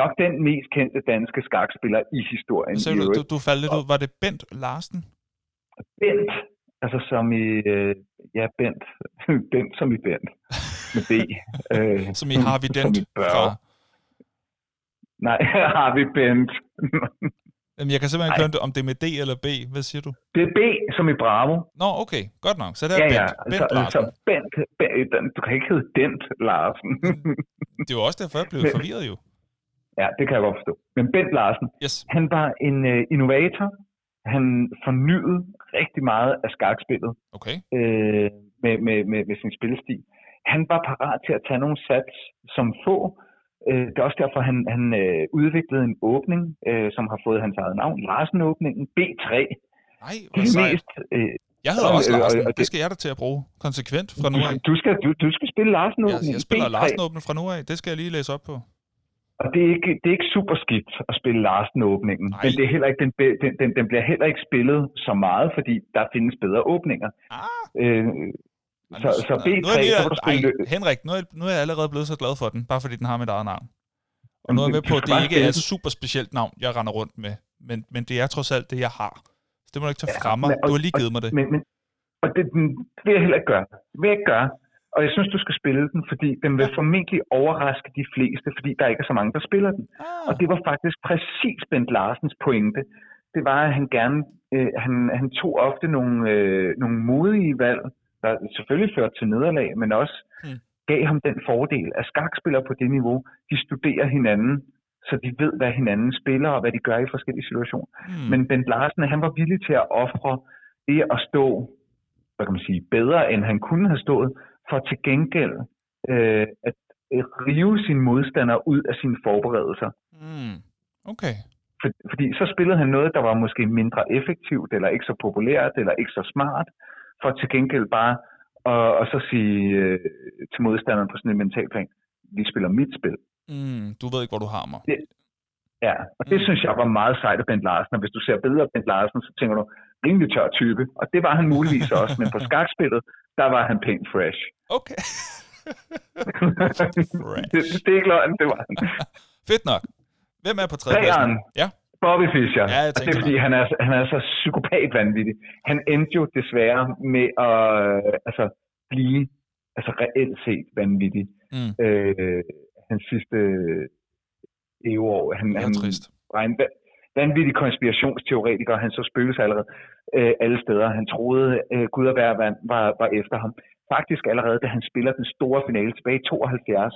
nok den mest kendte danske skakspiller i historien. Så du, du, du faldt lidt ud. Var det Bent Larsen? Bent, altså som i, øh, ja, Bent, Bent som i Bent, med B. Øh, Som I Harvey som Dent i Børge. fra... Nej, har vi Bent. Jamen, jeg kan simpelthen ikke høre, om det er med D eller B. Hvad siger du? det er B som i Bravo. Nå, okay. Godt nok. Så det er Ja, Bent. ja. Bent Så, Larsen. så Bent, Bent, du kan ikke hedde Dent Larsen. Det er jo også derfor, jeg blev forvirret jo. ja, det kan jeg godt forstå. Men Bent Larsen, Yes. han var en uh, innovator. Han fornyede rigtig meget af skakspillet Okay. øh, med, med, med, med sin spillestil. Han var parat til at tage nogle sats som få. Øh, det er også derfor, han, han øh, udviklede en åbning, øh, som har fået hans eget navn. Larsen-åbningen, B3. Nej, Det hvor er sejt. mest... Øh, Jeg hedder og- også og- Larsen. og Det det- skal jeg da til at bruge konsekvent fra nu af. du, skal, du, du skal spille Jeg, Larsen-åbningen. jeg spiller B3. Larsen åbne fra nu af. Det skal jeg lige læse op på. Og det er ikke, det er ikke super skidt at spille Larsen-åbningen. Nej. Men det er heller ikke, den, den, den, den bliver heller ikke spillet så meget, fordi der findes bedre åbninger. Ah, Øh, så, så B3, nu er jeg så ej, Henrik, nu er, nu er jeg allerede blevet så glad for den, bare fordi den har mit eget navn. Og nu er jeg med på, at det ikke er et super specielt navn, jeg render rundt med. Men, men det er trods alt det, jeg har. Så det må du ikke tage fra mig. men- Du har lige givet mig det. Men, men, og det, det vil jeg heller ikke gøre. Det vil jeg ikke gøre. Og jeg synes, du skal spille den, fordi den vil Ja. formentlig overraske de fleste, fordi der ikke er så mange, der spiller den. Ah, Og det var faktisk præcis Bent Larsens pointe. Det var, at han gerne, øh, han, han tog ofte nogle, øh, nogle modige valg, der selvfølgelig førte til nederlag, men også Hmm. gav ham den fordel, at skakspillere på det niveau, de studerer hinanden, så de ved, hvad hinanden spiller og hvad de gør i forskellige situationer. hmm. Men Bent Larsen, han var villig til at ofre det at stå, hvad kan man sige, bedre end han kunne have stået, for til gengæld øh, at rive sin modstander ud af sine forberedelser. Hmm. Okay. For, fordi så spillede han noget, der var måske mindre effektivt, eller ikke så populært, eller ikke så smart, for til gengæld bare og, og så sige øh, til modstanderen på sådan en mental plan, vi spiller mit spil. Mm, du ved ikke, hvor du har mig. Det- Ja, og det Mm. synes jeg var meget sejt af Bent Larsen, og hvis du ser af Bent Larsen, så tænker du, rimelig tør type, og det var han muligvis også, men på skakspillet, der var han pænt fresh. Okay. det, det er ikke løgn, det var han. Fedt nok. Hvem er på tredje Treeren. Ja. Bobby Fischer. Ja, jeg og det er fordi, han er, han er så psykopat vanvittig. Han endte jo desværre med at øh, altså, blive altså reelt set vanvittig. Mm. Øh, hans sidste leveår. Han, Det er han trist. var en va- vanvittig konspirationsteoretiker. Han så spøgelser allerede øh, alle steder. Han troede, øh, Gud og hver vand var, var efter ham. Faktisk allerede, da han spiller den store finale tilbage i 72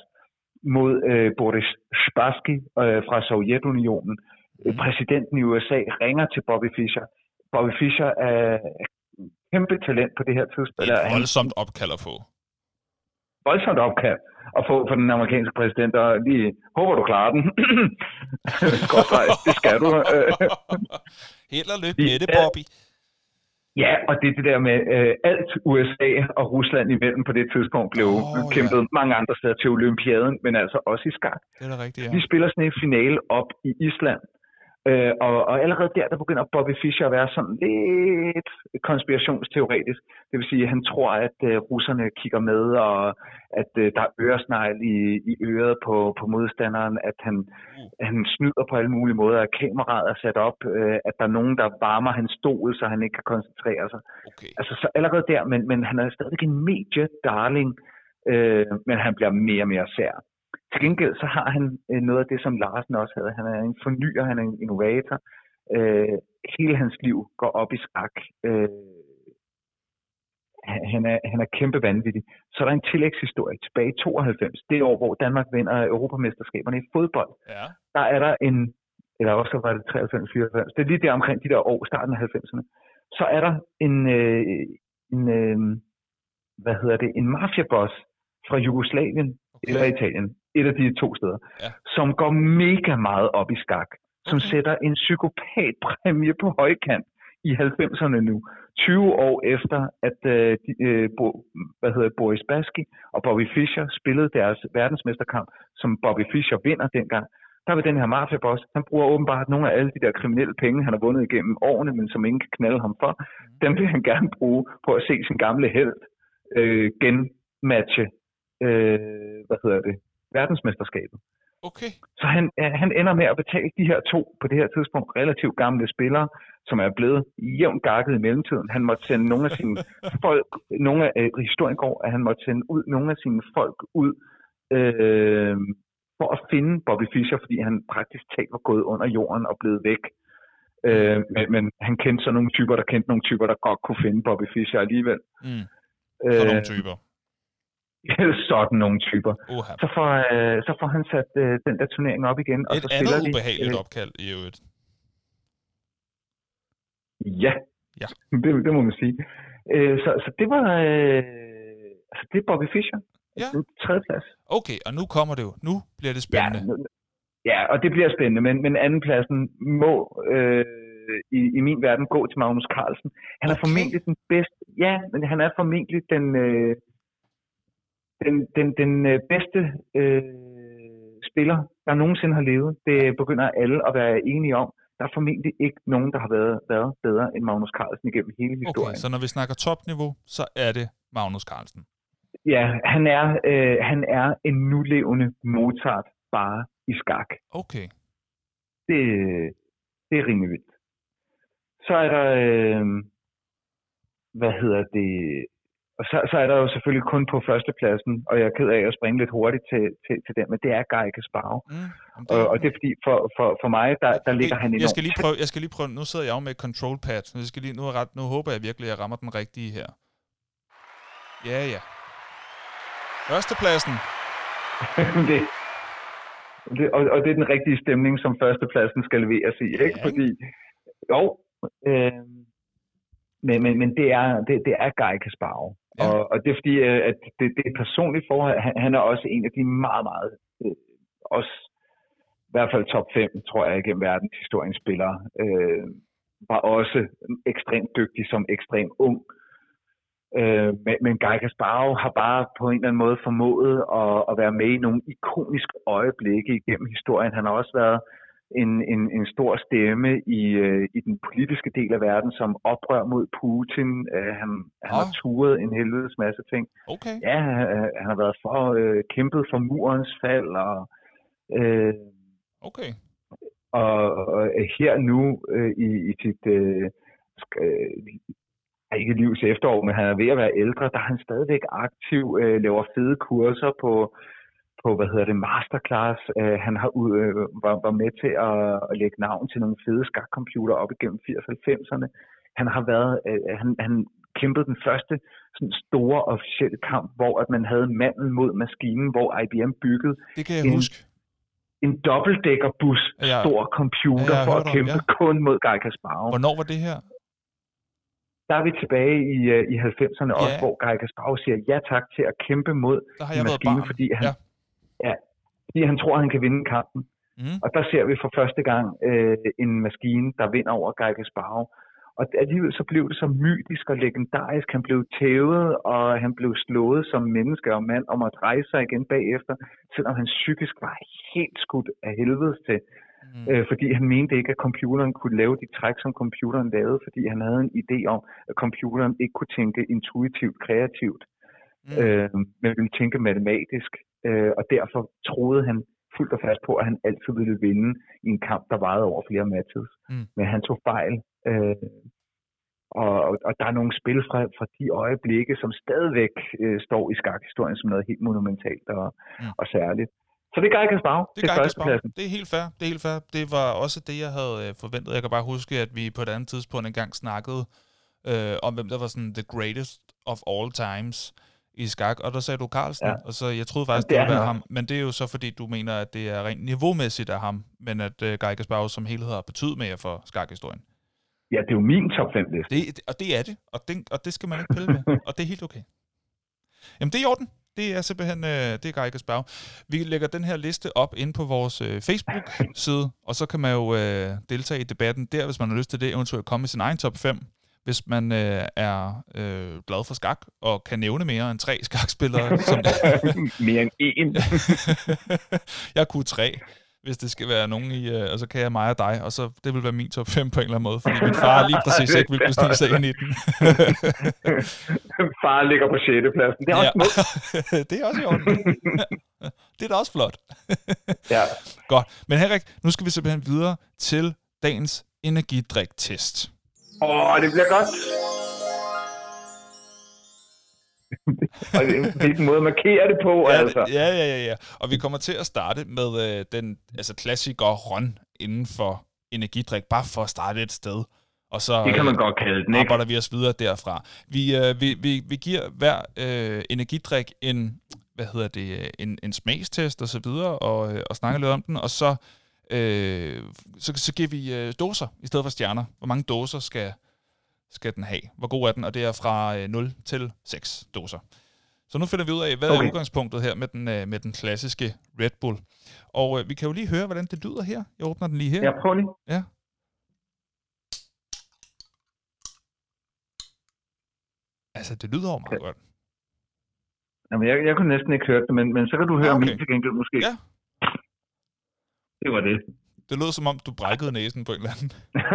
mod øh, Boris Spassky øh, fra Sovjetunionen. Øh, Præsidenten i USA ringer til Bobby Fischer. Bobby Fischer er kæmpe talent på det her tidspunkt. Det er et voldsomt opkald at få. voldsomt opkald at få for den amerikanske præsident, og lige håber, du klarer den. Skråstreg, det skal du. Øh, Held og lykke Vi med det, Bobby. ja, og det er det der med øh, alt USA og Rusland imellem på det tidspunkt blev oh, ja. kæmpet mange andre steder til Olympiaden, men altså også i skak. Det er da rigtigt, ja. De spiller sådan en finale op i Island. Øh, og, og allerede der, der begynder Bobby Fischer at være sådan lidt konspirationsteoretisk. Det vil sige, at han tror, at øh, russerne kigger med, og at øh, der er øresnegl i, i øret på, på modstanderen, at han, Uh. han snyder på alle mulige måder, at kameraet er sat op, øh, at der er nogen, der varmer hans stol, så han ikke kan koncentrere sig. Okay. Altså så allerede der, men, men han er stadig en medie-darling, øh, men han bliver mere og mere sær. Til gengæld så har han øh, noget af det, som Larsen også havde. Han er en fornyer, han er en innovator. Øh, hele hans liv går op i skak. Øh, han- er, han er kæmpe vanvittig. Så er der en tillægshistorie tilbage i 92, det år, hvor Danmark vinder Europamesterskaberne i fodbold Ja. der er der en, eller også var det 93, 94, det er lige der omkring de der år, starten af 90'erne, så er der en, øh, en øh, hvad hedder det, en mafiaboss fra Jugoslavien Okay. eller Italien, et af de to steder, Ja. som går mega meget op i skak, som Okay. sætter en psykopatpræmie på højkant i 90'erne nu, 20 år efter, at øh, de, øh, Bo, hvad hedder Boris Baski og Bobby Fischer spillede deres verdensmesterkamp, som Bobby Fischer vinder dengang. Der vil den her mafiaboss, han bruger åbenbart nogle af alle de der kriminelle penge, han har vundet igennem årene, men som ingen kan knalde ham for. Dem vil han gerne bruge på at se sin gamle held øh, genmatche, øh, hvad hedder det, verdensmesterskabet. Okay. Så han, øh, han ender med at betale de her to, på det her tidspunkt, relativt gamle spillere, som er blevet jævnt gakket i mellemtiden. Han måtte sende nogle af sine folk, nogle af, øh, historien går, at han måtte sende ud nogle af sine folk ud, øh, for at finde Bobby Fischer, fordi han praktisk talt var gået under jorden og blevet væk. Øh, men, men han kendte så nogle typer, der kendte nogle typer, der godt kunne finde Bobby Fischer alligevel. Mm. Øh, Så nogle typer. sådan nogle typer. Uha. Så får, øh, så får han sat øh, den der turnering op igen, og Et så spiller andet de. ubehageligt øh, opkald i øvrigt. Ja, Ja. Det, det må man sige. Øh, så, så det var øh, altså det er Bobby Fischer. Ja. Tredje plads. Okay, og nu kommer det jo. Nu bliver det spændende. Ja, nu- ja, og det bliver spændende, men, men andenpladsen må øh, i, i min verden gå til Magnus Carlsen. Han er Okay. formentlig den bedste, ja, men han er formentlig den, øh, den, den, den øh, bedste øh, spiller, der nogensinde har levet. Det begynder alle at være enige om. Der er formentlig ikke nogen, der har været, været bedre end Magnus Carlsen igennem hele Okay, historien. så når vi snakker topniveau, så er det Magnus Carlsen. Ja, han er, øh, han er en nulevende Mozart bare i skak. Okay. Det, det er rimelig vildt. Så er der, øh, hvad hedder det, og så, så er der jo selvfølgelig kun på førstepladsen, og jeg er ked af at springe lidt hurtigt til, til, til den, men det er Guy Kasparov. Mm, det... Og, og det er fordi, for, for, for mig, der, der ligger han enormt jeg skal, lige prøve, jeg skal lige prøve, nu sidder jeg jo med control pad, jeg skal lige, nu, ret, nu håber jeg virkelig, at jeg rammer den rigtige her. Ja, ja. Førstepladsen. det, det, og, og det er den rigtige stemning, som førstepladsen skal leveres i, ikke? Ja. Fordi, jo, øh, men, men, men det er, det, det er Guy Kasparov. Ja. Og, og det er fordi, øh, at det, det er personligt forhold. Han, han er også en af de meget, meget, øh, også i hvert fald top 5, tror jeg, gennem verdenshistoriens spillere. Øh, var også ekstremt dygtig som ekstremt ung. Øh, men, men Guy Kasparov har bare på en eller anden måde formået at, at være med i nogle ikoniske øjeblikke igennem historien. Han har også været en, en, en stor stemme i, øh, i den politiske del af verden, som oprør mod Putin. Øh, han, han oh. har turet en helvedes masse ting. Okay. Ja, han, han har været for øh, kæmpet for murens fald. Og, øh, okay. Og, og her nu øh, i, i sit øh, øh, ikke livs efterår, men han er ved at være ældre, der er han stadigvæk aktiv, øh, laver fede kurser på, på hvad hedder det, masterclass. Øh, han har øh, var, var med til at, at lægge navn til nogle fede skakcomputer op igennem 80-90'erne. Han har været, øh, han, han kæmpede den første sådan store officielle kamp, hvor at man havde manden mod maskinen, hvor IBM byggede det kan jeg en, huske. en dobbeltdækkerbus, ja. stor computer, ja, for at kæmpe om, ja. kun mod Guy Kasparov. Hvornår var det her? der er vi tilbage i, uh, i 90'erne ja. også, hvor Guy Kasparov siger ja tak til at kæmpe mod maskinen, fordi han, ja. Ja, fordi han tror, han kan vinde kampen. Mm. Og der ser vi for første gang uh, en maskine, der vinder over Guy Kasparov. Og alligevel så blev det så mytisk og legendarisk. Han blev tævet, og han blev slået som menneske og mand om at rejse sig igen bagefter, selvom han psykisk var helt skudt af helvede til. Mm. Øh, fordi han mente ikke, at computeren kunne lave de træk, som computeren lavede, fordi han havde en idé om, at computeren ikke kunne tænke intuitivt, kreativt, mm. øh, men ville tænke matematisk. Øh, og derfor troede han fuldt og fast på, at han altid ville vinde i en kamp, der varede over flere matches. Mm. Men han tog fejl. Øh, og, og der er nogle spil fra, fra de øjeblikke, som stadigvæk øh, står i skakhistorien som noget helt monumentalt og, mm. og særligt. Så det er Guy Kasparov. Det er, Guy det er helt fair. Det er helt fair. Det var også det, jeg havde øh, forventet. Jeg kan bare huske, at vi på et andet tidspunkt engang snakkede øh, om, hvem der var sådan the greatest of all times i skak, og der sagde du Carlsen, ja. og så jeg troede faktisk, det, det ville være ham, men det er jo så fordi, du mener, at det er rent niveaumæssigt af ham, men at uh, Guy Kasparov som helhed har betydet mere for skakhistorien. Ja, det er jo min top 5 liste. Det, og det er det, og det, og det skal man ikke pille med, og det er helt okay. Jamen, det er i orden. Det er simpelthen øh, det er Guy Gasparov. Vi lægger den her liste op ind på vores øh, Facebook-side, og så kan man jo øh, deltage i debatten der, hvis man har lyst til det, eventuelt komme med sin egen top 5 hvis man øh, er øh, glad for skak, og kan nævne mere end tre skakspillere. som mere end en. jeg kunne tre hvis det skal være nogen i, øh, og så kan jeg mig og dig, og så det vil være min top 5 på en eller anden måde, fordi min far lige præcis ikke vil kunne snige sig ind i den. far ligger på 6. pladsen. Det er også ja. det er også i orden. det er da også flot. ja. Godt. Men Henrik, nu skal vi simpelthen videre til dagens energidrik-test. Åh, oh, det bliver godt og hvilken måde markerer det på, ja, altså. Ja, ja, ja, ja. Og vi kommer til at starte med øh, den altså klassiker Ron inden for energidrik, bare for at starte et sted. Og så det kan man godt kalde den, ikke? arbejder vi os videre derfra. Vi, øh, vi, vi, vi giver hver øh, energidrik en, hvad hedder det, en, en smagstest og så videre, og, øh, og snakker lidt om den, og så, øh, så, så giver vi øh, doser i stedet for stjerner. Hvor mange doser skal, skal den have. Hvor god er den? Og det er fra 0 øh, til 6 doser. Så nu finder vi ud af, hvad okay. er udgangspunktet her med den, øh, med den klassiske Red Bull. Og øh, vi kan jo lige høre, hvordan det lyder her. Jeg åbner den lige her. Ja, prøv lige. Ja. Altså, det lyder jo meget okay. godt. Jamen, jeg, jeg kunne næsten ikke høre det, men, men så kan du høre ja, okay. min til gengæld måske. Ja. Det var det. Det lød som om, du brækkede næsen på en eller anden.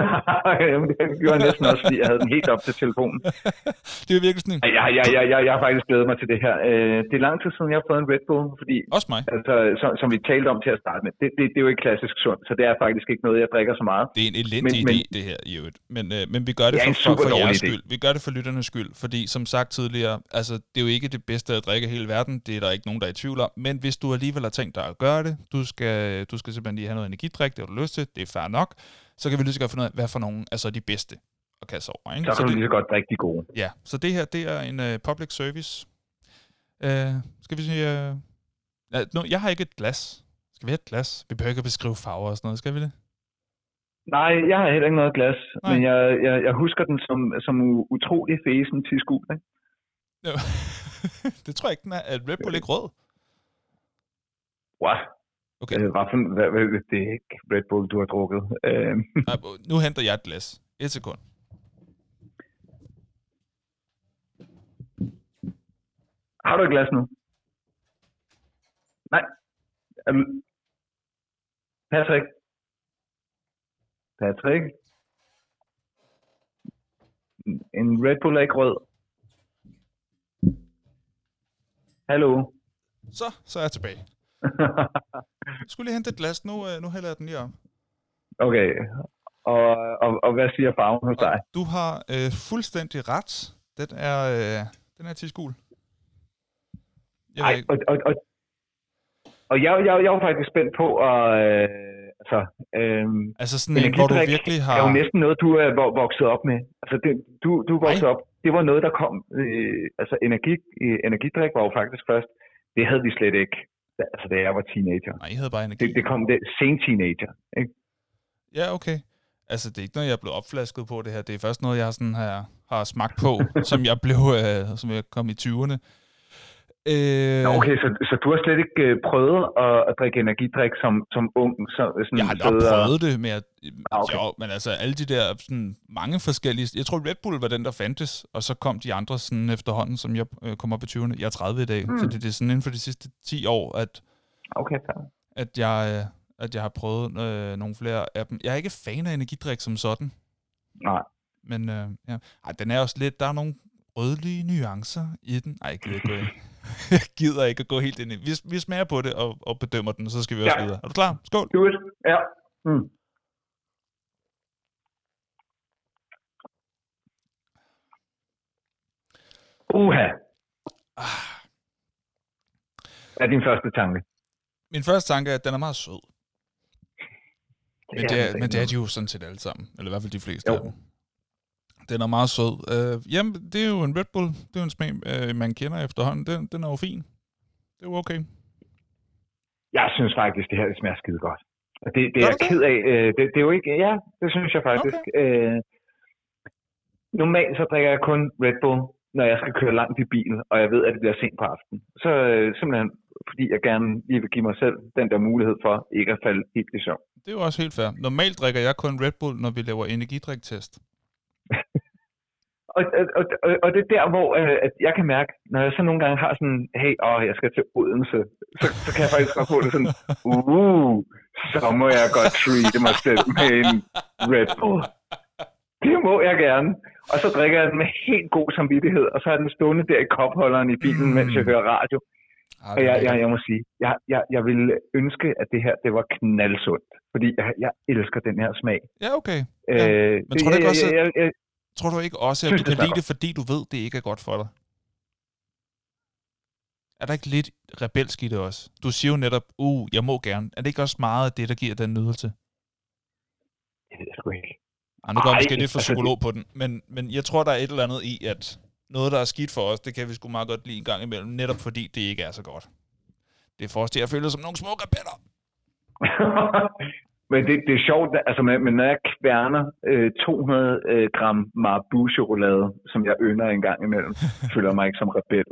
Jamen, det gjorde jeg næsten også, fordi jeg havde den helt op til telefonen. det er virkelig sådan en... Ja, ja, ja, ja, jeg har faktisk glædet mig til det her. Øh, det er lang tid siden, jeg har fået en Red Bull, fordi... Også mig. Altså, som, som vi talte om til at starte med, det, det, det er jo ikke klassisk sundt, så det er faktisk ikke noget, jeg drikker så meget. Det er en elendig men, idé, men, det her, i øvrigt. Men, øh, men vi gør det, det for, for, for jeres skyld. Vi gør det for lytternes skyld, fordi som sagt tidligere, altså, det er jo ikke det bedste at drikke i hele verden. Det er der ikke nogen, der er i tvivl om. Men hvis du alligevel har tænkt dig at gøre det, du skal, du skal simpelthen lige have noget energidrik, det har du lyst til, det er fair nok, så kan vi lige så godt finde ud af, hvad for nogen er så de bedste at kaste over. Ikke? Så kan så du lige så godt de gode. Ja, så det her, det er en uh, public service. Uh, skal vi sige... Uh, uh, no, jeg har ikke et glas. Skal vi have et glas? Vi behøver ikke at beskrive farver og sådan noget, skal vi det? Nej, jeg har heller ikke noget glas, Nej. men jeg, jeg, jeg husker den som, som utrolig fæsen til skuld, ikke? Ja. det tror jeg ikke, den er. Er Red Bull ikke rød? What? Okay. Øh, hvad, hvad, hvad, det er ikke Red Bull, du har drukket. Øh. Nej, nu henter jeg et glas. Et sekund. Har du et glas nu? Nej. Patrick. Patrick. En Red Bull er ikke rød. Hallo? Så, så er jeg tilbage. Jeg skulle lige hente et glas. Nu, øh, nu hælder jeg den lige op. Okay. Og, og, og hvad siger farven hos dig? Du har øh, fuldstændig ret. Den er, øh, den er tiskul. Jeg Ej, og, og, og, og jeg, jeg, jeg er faktisk spændt på at... Øh, altså, øh, altså sådan en, hvor du virkelig har... er jo næsten noget, du er vokset op med. Altså, det, du, du er vokset Ej. op... Det var noget, der kom... Øh, altså, energi, energidrik var jo faktisk først... Det havde vi slet ikke, altså, da jeg var teenager. Nej, I havde bare energi. Det, det kom det sen teenager, ikke? Ja, okay. Altså, det er ikke noget, jeg er blevet opflasket på det her. Det er først noget, jeg har, sådan her, har smagt på, som jeg blev, øh, som jeg kom i 20'erne. Øh... Nå, okay, så, så du har slet ikke øh, prøvet at, at drikke energidrik som, som ung? Så, sådan jeg har nok prøvet det, med at, ah, okay. jo, men altså alle de der sådan, mange forskellige... Jeg tror, Red Bull var den, der fandtes, og så kom de andre sådan efterhånden, som jeg øh, kom op i 20'erne. Jeg er 30 i dag, mm. så det, det er sådan inden for de sidste 10 år, at, okay, at, jeg, øh, at jeg har prøvet øh, nogle flere af dem. Jeg er ikke fan af energidrik som sådan. Nej. Men øh, ja. Ej, den er også lidt... Der er nogle rødlige nuancer i den. Ej, jeg gider ikke gå jeg gider ikke at gå helt ind i. Vi, vi smager på det og, og bedømmer den, så skal vi også ja. videre. Er du klar? Skål. Do it. Ja. Mm. Uha. Ah. Hvad er din første tanke? Min første tanke er, at den er meget sød. Men det, er, men det er de jo sådan set alle sammen. Eller i hvert fald de fleste jo. af dem. Den er meget sød. Uh, jamen, det er jo en Red Bull. Det er jo en smag, uh, man kender efterhånden. Den, den er jo fin. Det er jo okay. Jeg synes faktisk, det her det smager skide godt. Det, det er jeg ked af. Uh, det, det, er jo ikke... Ja, det synes jeg faktisk. Okay. Uh, normalt så drikker jeg kun Red Bull, når jeg skal køre langt i bil, og jeg ved, at det bliver sent på aftenen. Så uh, simpelthen fordi jeg gerne lige vil give mig selv den der mulighed for ikke at falde helt i søvn. Det er jo også helt fair. Normalt drikker jeg kun Red Bull, når vi laver energidriktest. Og, og, og, og det er der, hvor øh, at jeg kan mærke, når jeg så nogle gange har sådan, hey, åh, jeg skal til Odense, så, så kan jeg faktisk godt få det sådan, uh, så må jeg godt treat mig selv med en Red Bull. Det må jeg gerne. Og så drikker jeg den med helt god samvittighed, og så er den stående der i kopholderen i bilen, mm. mens jeg hører radio. Ah, og jeg, jeg, jeg må sige, jeg, jeg, jeg ville ønske, at det her det var knaldsundt. Fordi jeg, jeg elsker den her smag. Ja, okay. Ja. Øh, Men tror du ikke også, jeg, jeg, jeg, tror du ikke også, at du kan lide det, fordi du ved, det ikke er godt for dig? Er der ikke lidt rebelsk i det også? Du siger jo netop, uh, jeg må gerne. Er det ikke også meget af det, der giver den nydelse? Det ved jeg sgu ikke. Ej, nu går jeg måske lidt for altså, psykolog på den, men, men jeg tror, der er et eller andet i, at noget, der er skidt for os, det kan vi sgu meget godt lide en gang imellem, netop fordi det ikke er så godt. Det får os til at føle som nogle små rebeller. Men det, det er sjovt, altså men, når jeg kværner øh, 200 øh, gram Marabu-chokolade, som jeg ynder en gang imellem, føler jeg mig ikke som rebel.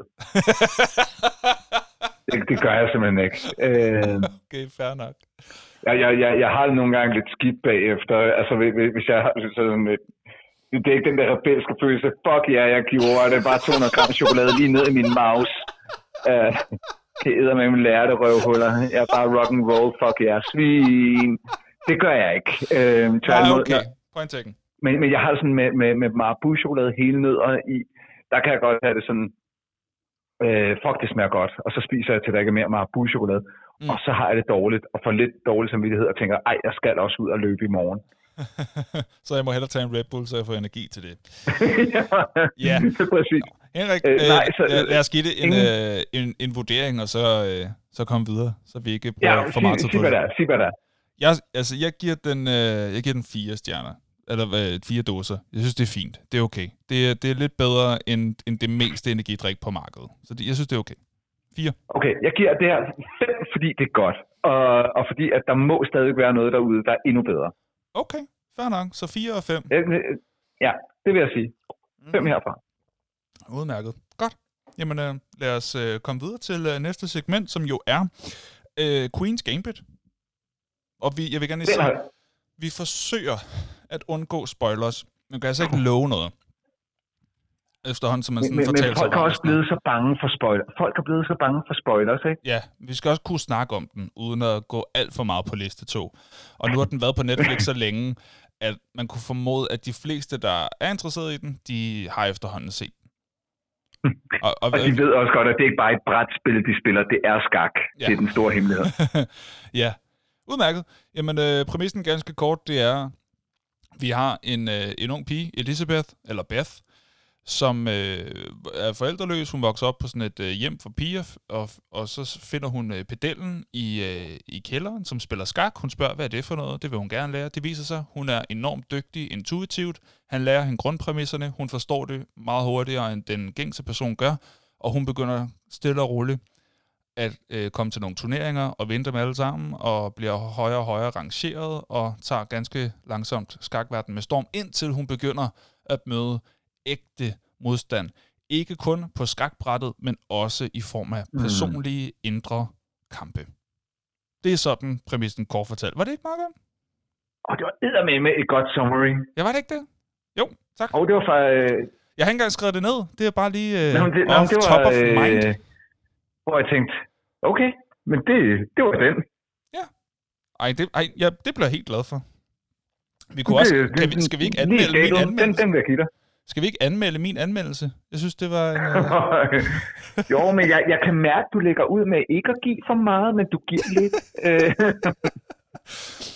det, det gør jeg simpelthen ikke. Øh, okay, fair nok. Jeg, jeg, jeg, jeg har det nogle gange lidt skidt bagefter. Altså hvis jeg har sådan et, det er ikke den der rebelske følelse. Fuck ja, jeg gjorde det. Bare 200 gram chokolade lige ned i min mouse. Uh, det æder med min lærte røvhuller. Jeg er bare rock and roll. Fuck ja, svin. Det gør jeg ikke. Øh, Nej, tværtimod, okay. når- Point taken. Men, men jeg har sådan med, med, med marabu-chokolade hele nødder i, der kan jeg godt have det sådan, øh, fuck det smager godt, og så spiser jeg til der ikke er mere marabu-chokolade, Mm. og så har jeg det dårligt, og får lidt dårlig samvittighed, og tænker, ej, jeg skal også ud og løbe i morgen. så jeg må hellere tage en Red Bull, så jeg får energi til det. ja, er præcis. Henrik, Øh, øh, nej, så- lad, lad os give det en, ingen- øh, en, en vurdering, og så, øh, så komme videre, så vi ikke Ja, bruger for meget tid sig, på sig det. der sig hvad der er. Jeg, altså, jeg giver den, øh, jeg giver den fire stjerner. Eller øh, fire dåser. Jeg synes, det er fint. Det er okay. Det er, det er lidt bedre end, end det meste energidrik på markedet. Så det, jeg synes, det er okay. Fire. Okay, jeg giver det her fem, fordi det er godt, og, og fordi at der må stadig være noget derude, der er endnu bedre. Okay, fair nok. Så fire og fem. Øh, øh, Ja, det vil jeg sige. Fem herfra. Udmærket. Godt. Jamen, øh, lad os øh, komme videre til øh, næste segment, som jo er øh, Queen's Gambit. Og vi, jeg vil gerne lige sige, vi forsøger at undgå spoilers. Man kan altså ikke love noget. Efterhånden, som man sådan men, fortæller men folk er også blevet så bange for spoiler. Folk er blevet så bange for spoilers, ikke? Ja, vi skal også kunne snakke om den, uden at gå alt for meget på liste 2. Og nu har den været på Netflix så længe, at man kunne formode, at de fleste, der er interesseret i den, de har efterhånden set. Og, og, Og de ved også godt, at det ikke bare er et brætspil, de spiller. Det er skak. Ja. Det er den store hemmelighed. ja, udmærket. Jamen, øh, præmissen ganske kort, det er, vi har en, øh, en ung pige, Elizabeth, eller Beth, som øh, er forældreløs. Hun vokser op på sådan et øh, hjem for piger, og, og så finder hun øh, pedellen i, øh, i kælderen, som spiller skak. Hun spørger, hvad er det for noget? Det vil hun gerne lære. Det viser sig, hun er enormt dygtig intuitivt. Han lærer hende grundpræmisserne. Hun forstår det meget hurtigere, end den gængse person gør. Og hun begynder stille og roligt at øh, komme til nogle turneringer og vinde dem alle sammen, og bliver højere og højere rangeret, og tager ganske langsomt skakverden med storm, indtil hun begynder at møde ægte modstand. Ikke kun på skakbrættet, men også i form af personlige indre kampe. Det er sådan præmissen kort fortalt. Var det ikke meget godt? Og det var med et godt summary. Ja, var det ikke det? Jo, tak. Og det var fra... Øh, Jeg har ikke engang skrevet det ned. Det er bare lige øh, Nå, det, off det var, top of mind. øh, hvor jeg tænkte, okay, men det, det var den. Ej, det, ej ja, det bliver jeg helt glad for. Vi kunne også, Det- kan det- vi, skal vi ikke anmelde min skabet. Den, anmeldelse? den vil jeg give dig. Skal vi ikke anmelde min anmeldelse? Jeg synes, det var en... Øh... jo, men jeg, jeg kan mærke, at du lægger ud med ikke at give for meget, men du giver lidt.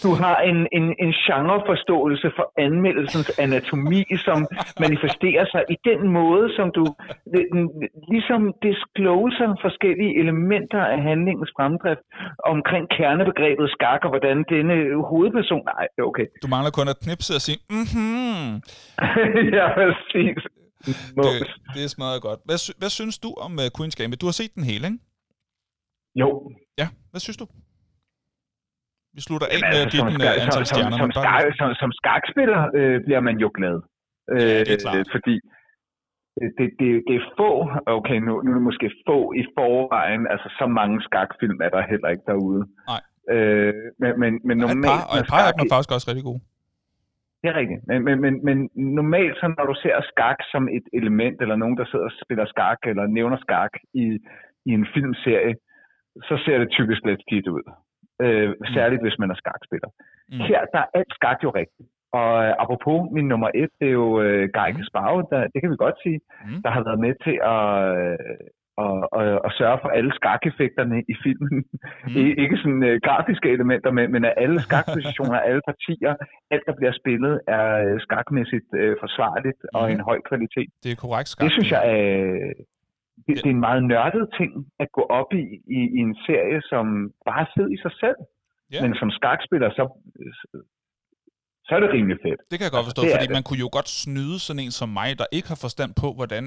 Du har en, en, en genreforståelse for anmeldelsens anatomi, som manifesterer sig i den måde, som du ligesom discloser forskellige elementer af handlingens fremdrift omkring kernebegrebet skak, og hvordan denne hovedperson... Nej, okay. Du mangler kun at knipse og sige, mhm. ja, præcis. Det, det er smadret godt. Hvad, hvad synes du om uh, Queen's Gambit? Du har set den hele, ikke? Jo, Ja, hvad synes du? Vi slutter af med at altså, give som, den uh, antal som, som, stjerner. som, bare- skak, som, som skakspiller øh, bliver man jo glad. Ja, det er klart. Øh, fordi det, det, det, det er få, okay, nu, nu er det måske få i forvejen, altså så mange skakfilm er der heller ikke derude. Nej. Øh, men, men, men er et normalt, par, og et par af dem er faktisk også rigtig gode. det er rigtigt. Men, men, men, men normalt, så når du ser skak som et element, eller nogen, der sidder og spiller skak, eller nævner skak i, i en filmserie, så ser det typisk lidt skidt ud. Øh, særligt hvis man er skakspiller. Mm. Her der er alt skak jo rigtigt. Og øh, apropos min nummer et, det er jo øh, Guy Mm. Kasparov, der, det kan vi godt sige, Mm. der har været med til at, øh, at, at, at sørge for alle skakeffekterne i filmen. Mm. Mm. Ikke sådan øh, grafiske elementer, men, men at alle skakpositioner, alle partier, alt der bliver spillet, er øh, skakmæssigt øh, forsvarligt og Mhm. en høj kvalitet. Det er korrekt skak. Det synes jeg er, det, det er en meget nørdet ting at gå op i, i, i en serie, som bare er fed i sig selv. Ja. Men som skakspiller, så, så er det rimelig fedt. Det kan jeg godt forstå, Det er fordi man kunne jo godt snyde sådan en som mig, der ikke har forstand på, hvordan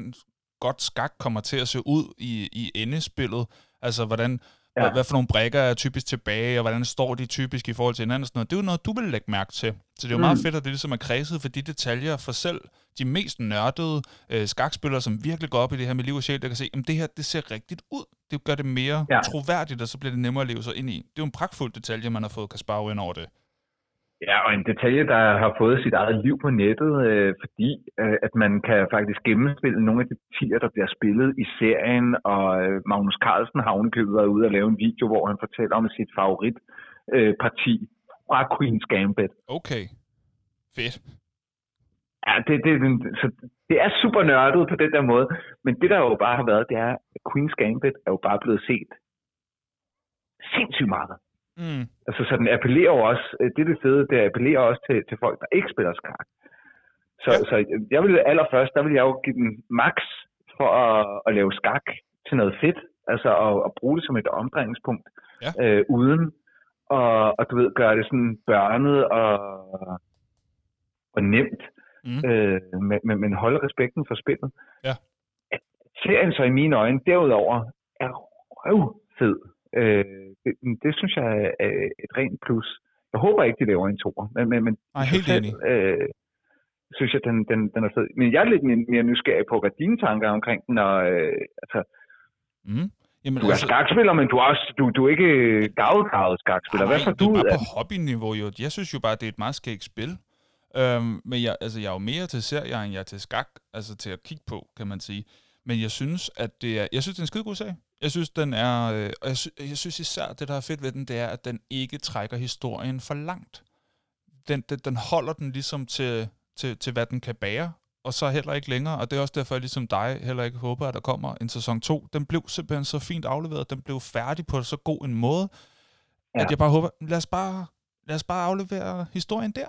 godt skak kommer til at se ud i, i endespillet. Altså, hvordan, ja. Hvad, hvad for nogle brækker er typisk tilbage, og hvordan står de typisk i forhold til hinanden sådan noget. Det er jo noget, du vil lægge mærke til. Så det er jo mm. meget fedt, at det ligesom er kredset for de detaljer for selv de mest nørdede øh, skakspillere, som virkelig går op i det her med liv og sjæl, der kan se, at det her, det ser rigtigt ud. Det gør det mere. Ja. troværdigt, og så bliver det nemmere at leve sig ind i. Det er jo en pragtfuld detalje, man har fået Kasparov ind over det. Ja, og en detalje, der har fået sit eget liv på nettet, øh, fordi øh, at man kan faktisk gennemspille nogle af de partier, der bliver spillet i serien, og øh, Magnus Carlsen har været ude og lave en video, hvor han fortæller om sit favorit øh, parti fra Queen's Gambit. Okay. Fedt. Ja, det, det, det, så det er super nørdet på den der måde, men det der jo bare har været, det er, at Queen's Gambit er jo bare blevet set sindssygt meget. Mm. Altså, så den appellerer jo også, øh, det det fede, det appellerer også til, til folk, der ikke spiller skak. Så, Ja. så jeg vil allerførst, der vil jeg jo give den max for at, at lave skak til noget fedt, altså at, at bruge det som et omdrejningspunkt, Ja. øh, uden og, og du ved, gøre det sådan børnet og, og nemt, Mm. øh, men, men, men holde respekten for spillet. Ja. Serien så i mine øjne derudover er røv fed. Øh, det, det synes jeg er et rent plus. Jeg håber ikke, de laver en toer, men, men, men Ej, helt enig. øh, synes jeg, den, den, den er fed. Men jeg er lidt mere, nysgerrig på, hvad dine tanker er omkring den, og øh, altså, Mm. Jamen, du er skakspiller, men du er, også, du, du er ikke gavdegravet skakspiller. Hvad Nej, får det er du ud bare af på hobbyniveau jo. Jeg synes jo bare, det er et meget skægt spil. Øhm, men jeg, altså, jeg er jo mere til serier, end jeg er til skak, altså til at kigge på, kan man sige. Men jeg synes, at det er, jeg synes, det er en skide god sag. Jeg synes, den er, øh, og jeg, sy, jeg synes især, det der er fedt ved den, det er, at den ikke trækker historien for langt. Den, den, den holder den ligesom til, til, til, hvad den kan bære, og så heller ikke længere. Og det er også derfor, jeg ligesom dig heller ikke håber, at der kommer en sæson 2. Den blev simpelthen så fint afleveret, den blev færdig på så god en måde, ja. At jeg bare håber, lad os bare, lad os bare aflevere historien der.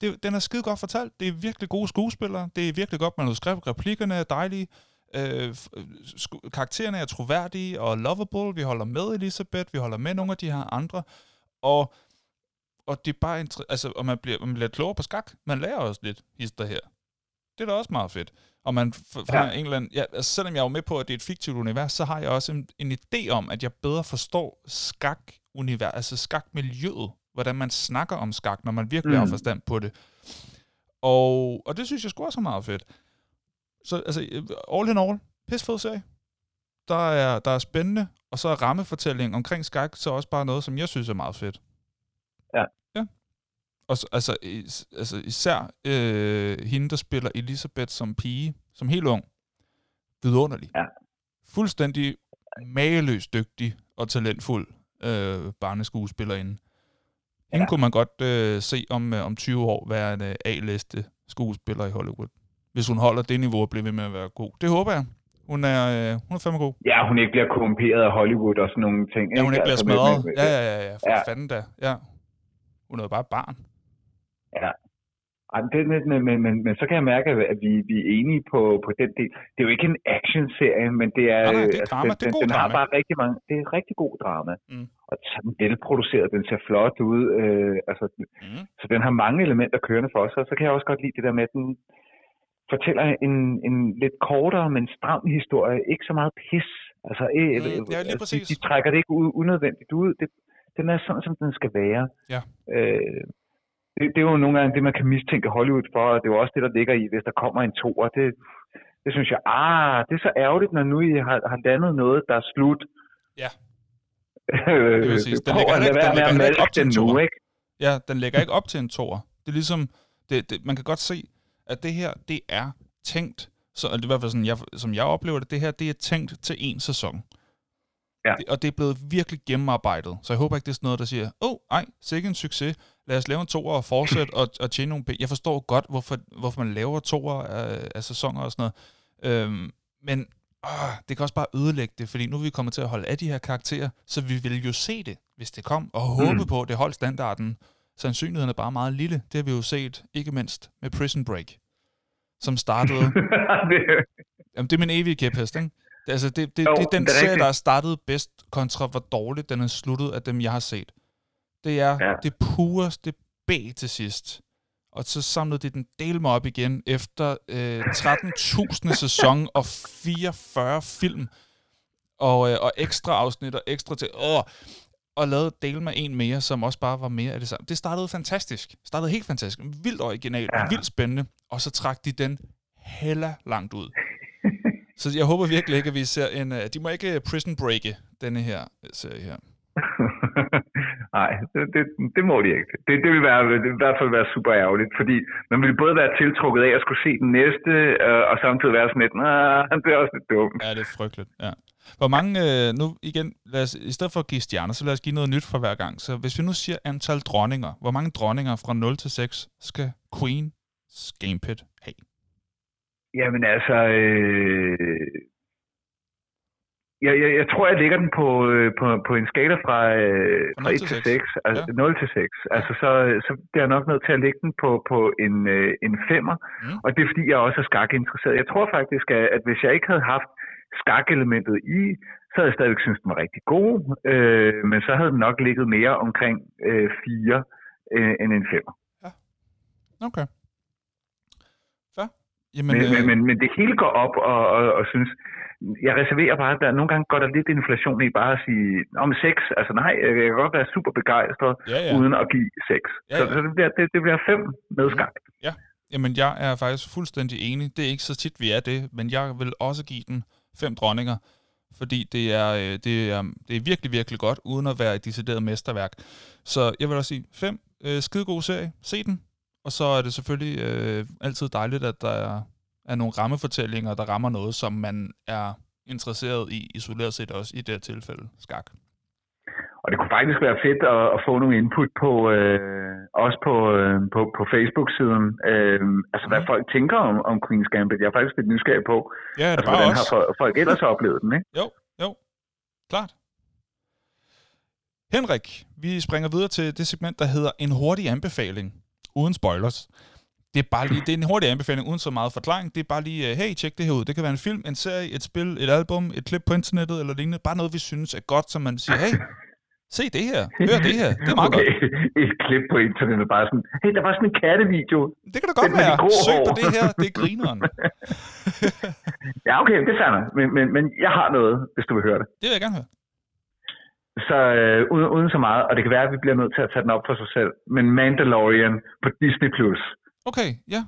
Det, den er skide godt fortalt. Det er virkelig gode skuespillere. Det er virkelig godt manuskript. Replikkerne er dejlige. Øh, øh, karaktererne er troværdige og lovable. Vi holder med Elisabeth. Vi holder med nogle af de her andre. Og, og det er bare altså, og man bliver, man bliver klogere på skak. Man lærer også lidt hister her. Det er da også meget fedt. Og man f- Ja. en eller anden, ja, altså selvom jeg er med på, at det er et fiktivt univers, så har jeg også en, en idé om, at jeg bedre forstår skak-univers, altså skakmiljøet, hvordan man snakker om skak, når man virkelig mm. har forstand på det. Og, og det synes jeg sgu også er meget fedt. Så altså, all in all, pis fed serie. Der er, der er spændende, og så er rammefortællingen omkring skak så også bare noget, som jeg synes er meget fedt. Ja. Ja. Og så, altså, is, altså især øh, hende, der spiller Elisabeth som pige, som helt ung, vidunderlig. Ja. Fuldstændig mageløst dygtig og talentfuld øh, barneskuespillerinde. Hende Ja. kunne man godt øh, se om, øh, om 20 år være en øh, A-liste skuespiller i Hollywood. Hvis hun holder det niveau og bliver ved med at være god. Det håber jeg. Hun er, øh, hun er fandme god. Ja, hun ikke bliver korrumperet af Hollywood og sådan nogle ting. Ja, hun ikke bliver Altså, smadret. men- Ja, ja, ja, ja. For Ja. fanden da. Ja. Hun er jo bare et barn. Ja. Ej, men, det, men, men, men, men, men så kan jeg mærke, at vi, vi er enige på, på den del. Det er jo ikke en action-serie, men det er, Nej, nej, det er altså, drama. den, Det er den, god den har drama. bare rigtig mange, det er rigtig god drama. Mm. Og sådan velproduceret, den ser flot ud. Øh, altså, Mm. så den har mange elementer kørende for sig. Og så kan jeg også godt lide det der med, at den fortæller en, en lidt kortere, men stram historie. Ikke så meget pis. Altså, øh, øh, ja, lige altså, de, de trækker det ikke ud, unødvendigt ud. Det, den er sådan, som den skal være. Ja. Øh, det, det er jo nogle gange det, man kan mistænke Hollywood for, og det er jo også det, der ligger i, hvis der kommer en toer. Det, det synes jeg, ah, det er så ærgerligt, når nu I har, har landet noget, der er slut. Ja. Øh, Det vil sige, den lægger ikke- den op til en toer. Ja, den lægger ikke op til en toer. Det er ligesom, det, det, man kan godt se, at det her, det er tænkt, så, det er i hvert fald sådan, jeg, som jeg oplever det, det her, det er tænkt til en sæson. Ja. Det, og det er blevet virkelig gennemarbejdet. Så jeg håber ikke, det er sådan noget, der siger, åh, oh, ej, sikke en succes. Lad os lave en toer og fortsætte og, og tjene nogle penge. Jeg forstår godt, hvorfor, hvorfor man laver toer af, af sæsoner og sådan noget. Øhm, men åh, det kan også bare ødelægge det, fordi nu er vi kommet til at holde af de her karakterer, så vi vil jo se det, hvis det kom, og håbe Mm. på, at det holdt standarden. Sandsynligheden er bare meget lille. Det har vi jo set, ikke mindst med Prison Break, som startede Jamen, det er min evige kæphest, ikke? Det, altså, det, det, Jo, det er den det er serie, der er startet bedst kontra, hvor dårligt den er sluttet af dem, jeg har set. Det er Ja. det pureste B til sidst. Og så samlede de den del mig op igen efter øh, 13.000 sæson og 44 film. Og, øh, og ekstra afsnit og ekstra til... Åh, og lavede del med en mere, som også bare var mere af det samme. Det startede fantastisk. Startede helt fantastisk. Vildt originalt. Ja. Vildt spændende. Og så trak de den hella langt ud. Så jeg håber virkelig ikke, at vi ser en... Uh, de må ikke prison breake denne her serie her. Nej, det, det, det må de ikke. Det, det, vil være, det vil i hvert fald være super ærgerligt, fordi man vil både være tiltrukket af at skulle se den næste, øh, og samtidig være sådan lidt, nah, det er også lidt dumt. Ja, det er frygteligt, ja. Hvor mange, øh, nu igen, lad os, i stedet for at give stjerner, så lad os give noget nyt for hver gang. Så hvis vi nu siger antal dronninger, hvor mange dronninger fra 0 til 6 skal Queen Gamepit have? Jamen altså, øh, jeg, jeg, jeg tror, jeg lægger den på, øh, på, på en skala fra, øh, fra 1 til 6, altså ja. 0 til 6. Altså, så, så bliver jeg nok nødt til at lægge den på, på en, øh, en 5'er, mm. og det er fordi, jeg også er skak interesseret. Jeg tror faktisk, at, at hvis jeg ikke havde haft skak-elementet i, så havde jeg stadigvæk synes den var rigtig god, øh, men så havde den nok ligget mere omkring øh, 4 øh, end en 5'er. Ja. Okay. Så? Jamen, men, øh... men, men, men det hele går op og, og, og synes, jeg reserverer bare, der nogle gange går der lidt inflation i bare at sige, om sex, altså nej, jeg kan godt være super begejstret, ja, ja. uden at give sex. Ja, ja. Så det bliver, det, det bliver fem med mhm. skak. Ja, jamen jeg er faktisk fuldstændig enig. Det er ikke så tit, vi er det, men jeg vil også give den fem dronninger, fordi det er, øh, det er, det er virkelig, virkelig godt, uden at være et decideret mesterværk. Så jeg vil også sige, fem, øh, skidegod serie, se den, og så er det selvfølgelig øh, altid dejligt, at der er af nogle rammefortællinger, der rammer noget, som man er interesseret i, isoleret set også i det her tilfælde, skak. Og det kunne faktisk være fedt at, at få nogle input på, øh, også på, øh, på, på Facebook-siden. Øh, altså, mm. hvad mhm. folk tænker om, om Queen's Gambit. Jeg er faktisk lidt nysgerrig på, ja, det altså, hvordan også. har folk ellers oplevet den, ikke? Jo, jo, klart. Henrik, vi springer videre til det segment, der hedder en hurtig anbefaling, uden spoilers. Det er bare lige, det er en hurtig anbefaling uden så meget forklaring. Det er bare lige, øh, hey, tjek det her ud. Det kan være en film, en serie, et spil, et album, et klip på internettet eller lignende. Bare noget, vi synes er godt, så man siger, hey, se det her, hør det her. Det er meget okay. godt. Et klip på internettet, bare sådan, hey, der var sådan en kattevideo. Det kan da godt være. Søg på det her, det er grineren. ja, okay, det er men, men, men jeg har noget, hvis du vil høre det. Det vil jeg gerne høre. Så øh, uden, uden så meget, og det kan være, at vi bliver nødt til at tage den op for sig selv, men Mandalorian på Disney+. Plus Okay, ja.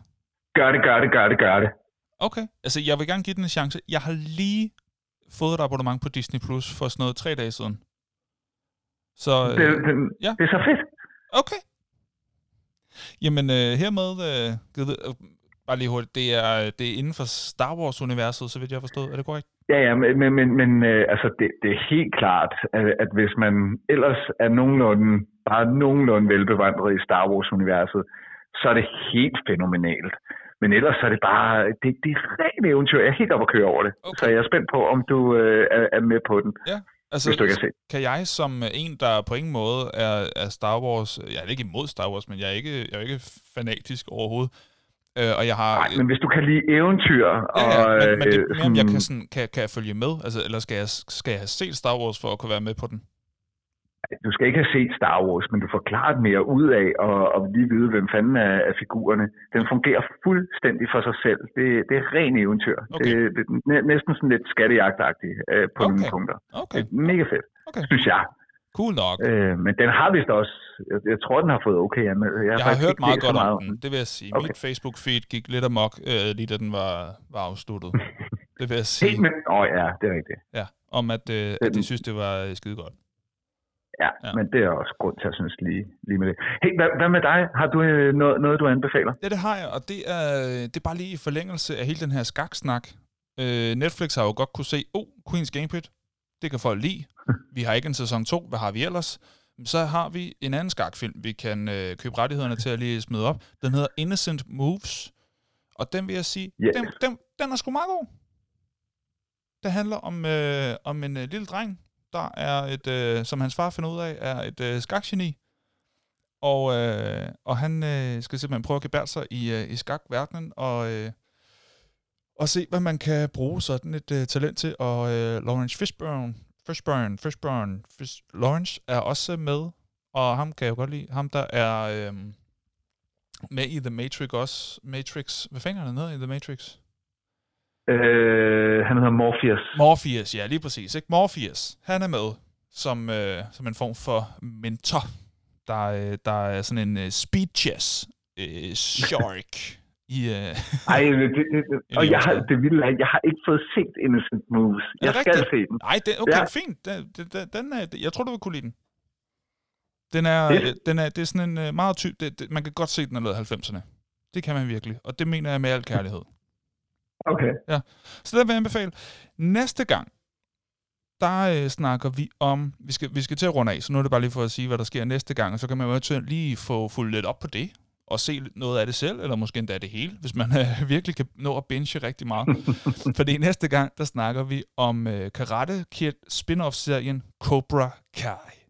Gør det, gør det, gør det, gør det. Okay, altså jeg vil gerne give den en chance. Jeg har lige fået et abonnement på Disney Plus for sådan noget tre dage siden. Så, det, øh, det, ja. det er så fedt. Okay. Jamen øh, hermed, øh, øh, bare lige hurtigt, det er, det er inden for Star Wars-universet, så vidt jeg har forstået. Er det korrekt? Ja, ja, men, men, men øh, altså, det, det er helt klart, at, at hvis man ellers er nogenlunde, bare nogenlunde velbevandret i Star Wars-universet, så er det helt fænomenalt. Men ellers så er det bare, det, det er rent eventyr. Jeg er helt oppe at køre over det. Okay. Så jeg er spændt på, om du øh, er, er med på den. Ja. Altså, hvis du kan, se. kan jeg som en, der på ingen måde er, er Star Wars, jeg er ikke imod Star Wars, men jeg er ikke, jeg er ikke fanatisk overhovedet, Øh, og jeg har, Nej, men hvis du kan lide eventyr... Ja, og, ja, men, men det er mere, om jeg kan, sådan, kan, kan jeg følge med? Altså, eller skal jeg, skal jeg have set Star Wars for at kunne være med på den? Du skal ikke have set Star Wars, men du får klart mere ud af og, og lige vide, hvem fanden er, er figurerne. Den fungerer fuldstændig for sig selv. Det, det er ren eventyr. Okay. Det, det er næsten sådan lidt skattejagtagtigt øh, på okay. nogle punkter. Okay. Det er mega fedt, okay. synes jeg. Cool nok. Øh, men den har vist også, jeg, jeg tror, den har fået okay Jeg, jeg har hørt meget godt meget om den, det vil jeg sige. Okay. Mit Facebook-feed gik lidt amok, øh, lige da den var, var afsluttet. det vil jeg sige. Helt med, oh, ja, det er rigtigt. Ja, om at, øh, at de synes, det var øh, skide godt. Ja, ja, men det er også grund til at synes lige, lige med det. Hey, hvad, hvad med dig? Har du øh, noget, noget, du anbefaler? Ja, det har jeg, og det er, det er bare lige i forlængelse af hele den her skaksnak. Øh, Netflix har jo godt kunne se, oh, Queen's Gamepit, det kan folk lide. Vi har ikke en sæson 2, hvad har vi ellers? Så har vi en anden skakfilm, vi kan øh, købe rettighederne til at lige smide op. Den hedder Innocent Moves, og den vil jeg sige, yes. den, den, den er sgu meget god. Det handler om, øh, om en øh, lille dreng, der er et, øh, som hans far finder ud af, er et øh, skakgeni. Og, øh, og han øh, skal simpelthen prøve at gebære sig i, øh, i skakverdenen, og, øh, og se, hvad man kan bruge sådan et øh, talent til. Og øh, Lawrence Fishburne, Fishburne, Fishburne, Fish, Lawrence er også med, og ham kan jeg jo godt lide. Ham, der er øh, med i The Matrix også. Matrix, hvad fanden er ned i The Matrix? Øh, han hedder Morpheus. Morpheus, ja, lige præcis. Ikke? Morpheus, han er med som, øh, som en form for mentor. Der, øh, der er sådan en øh, speed chess øh, shark i... Øh, Ej, det, det, det, og jeg har, det vilde er, jeg har ikke fået set Innocent Moves. Jeg skal rigtigt? se den. Nej, det, okay, Ja. fint. Den, den, den, er, jeg tror, du vil kunne lide den. Den er, Fedt. øh, den er, det er sådan en øh, meget typ... Det, det, man kan godt se, den er lavet i 90'erne. Det kan man virkelig. Og det mener jeg med al kærlighed. Okay. Så det vil jeg anbefale. Næste gang, der øh, snakker vi om... Vi skal, vi skal til at runde af, så nu er det bare lige for at sige, hvad der sker næste gang. Og så kan man jo lige få fuldt lidt op på det, og se noget af det selv, eller måske endda det hele, hvis man øh, virkelig kan nå at binge rigtig meget. Fordi næste gang, der snakker vi om øh, Karate Kid spin-off-serien Cobra Kai.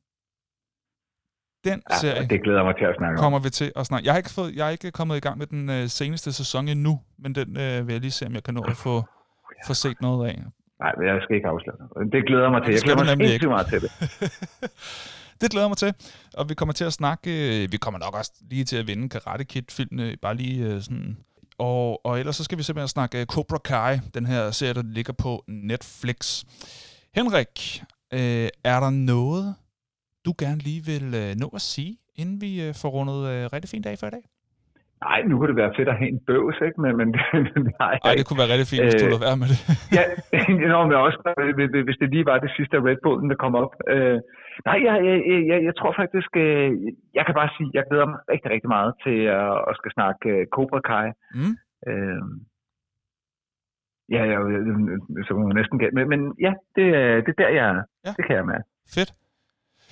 Den Ja, serie det glæder mig til at snakke om. kommer vi til at snakke. Jeg har ikke, fået, jeg er ikke kommet i gang med den øh, seneste sæson endnu, men den øh, vil jeg lige se, om jeg kan nå at få, få set noget af. Nej, men jeg skal ikke afsløre noget. Det glæder mig til. Jeg glæder mig ikke. meget til det. det glæder mig til, og vi kommer til at snakke, øh, vi kommer nok også lige til at vende Karate Kid-filmene, bare lige øh, sådan, og, og ellers så skal vi simpelthen snakke øh, Cobra Kai, den her serie, der ligger på Netflix. Henrik, øh, er der noget, du gerne lige vil øh, nå at sige, inden vi øh, får rundet øh, rigtig fin dag for i dag? Nej, nu kunne det være fedt at have en bøvs, ikke? Men, men jeg Ej, det kunne være rigtig fint, hvis du Øh, lod være med det. Ja, nå, men også, hvis- hvis- det lige var det sidste af Red Bullen, der kom op. Øh, nej, jeg, jeg, jeg, jeg tror faktisk, øh, jeg kan bare sige, jeg glæder mig rigtig, rigtig meget til at, at skal snakke øh, Cobra Kai. Mm. Øh, ja, jeg, så må man næsten gætte. Men, men ja, det, er- det er der, jeg er. Ja. Det kan jeg med. Fedt.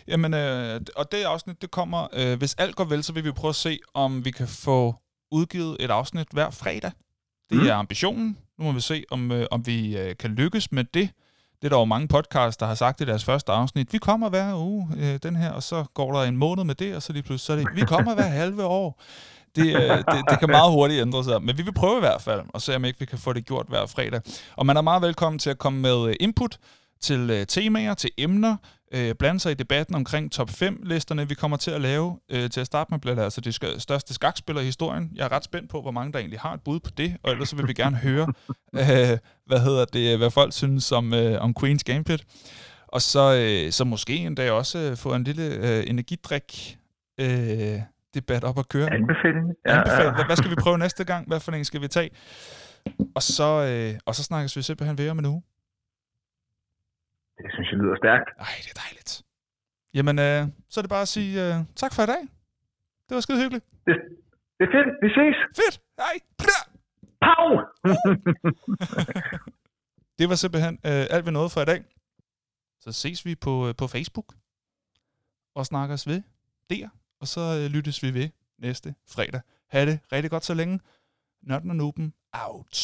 Jamen, øh, og det afsnit, det kommer, øh, hvis alt går vel, så vil vi prøve at se, om vi kan få udgivet et afsnit hver fredag. Det Mm. er ambitionen. Nu må vi se, om, øh, om vi øh, kan lykkes med det. Det er der jo mange podcasts, der har sagt i deres første afsnit. Vi kommer hver uge, øh, den her, og så går der en måned med det, og så lige pludselig, så er det, vi kommer hver halve år. Det, øh, det, det kan meget hurtigt ændre sig, men vi vil prøve i hvert fald, og se om ikke vi kan få det gjort hver fredag. Og man er meget velkommen til at komme med øh, input til øh, temaer, til emner, øh, blande sig i debatten omkring top 5-listerne, vi kommer til at lave. Øh, til at starte med bliver det altså de største skakspillere i historien. Jeg er ret spændt på, hvor mange der egentlig har et bud på det, og ellers så vil vi gerne høre, øh, hvad hedder det, hvad folk synes om, øh, om Queen's Gambit. Og så, øh, så måske endda også øh, få en lille øh, energidrik øh, debat op at køre. Anbefaling? Ja, Anbefale. Hvad, hvad skal vi prøve næste gang? Hvad for en skal vi tage? Og så, øh, og så snakkes vi simpelthen ved om en uge. Det synes jeg lyder stærkt. Ej, det er dejligt. Jamen, øh, så er det bare at sige øh, tak for i dag. Det var skide hyggeligt. Det, det er fedt. Vi ses. Fedt. Hej. Pau! Det var simpelthen øh, alt vi nåede for i dag. Så ses vi på, øh, på Facebook og snakkes ved der. Og så øh, lyttes vi ved næste fredag. Ha' det rigtig godt så længe. Nørden og Nuben, out.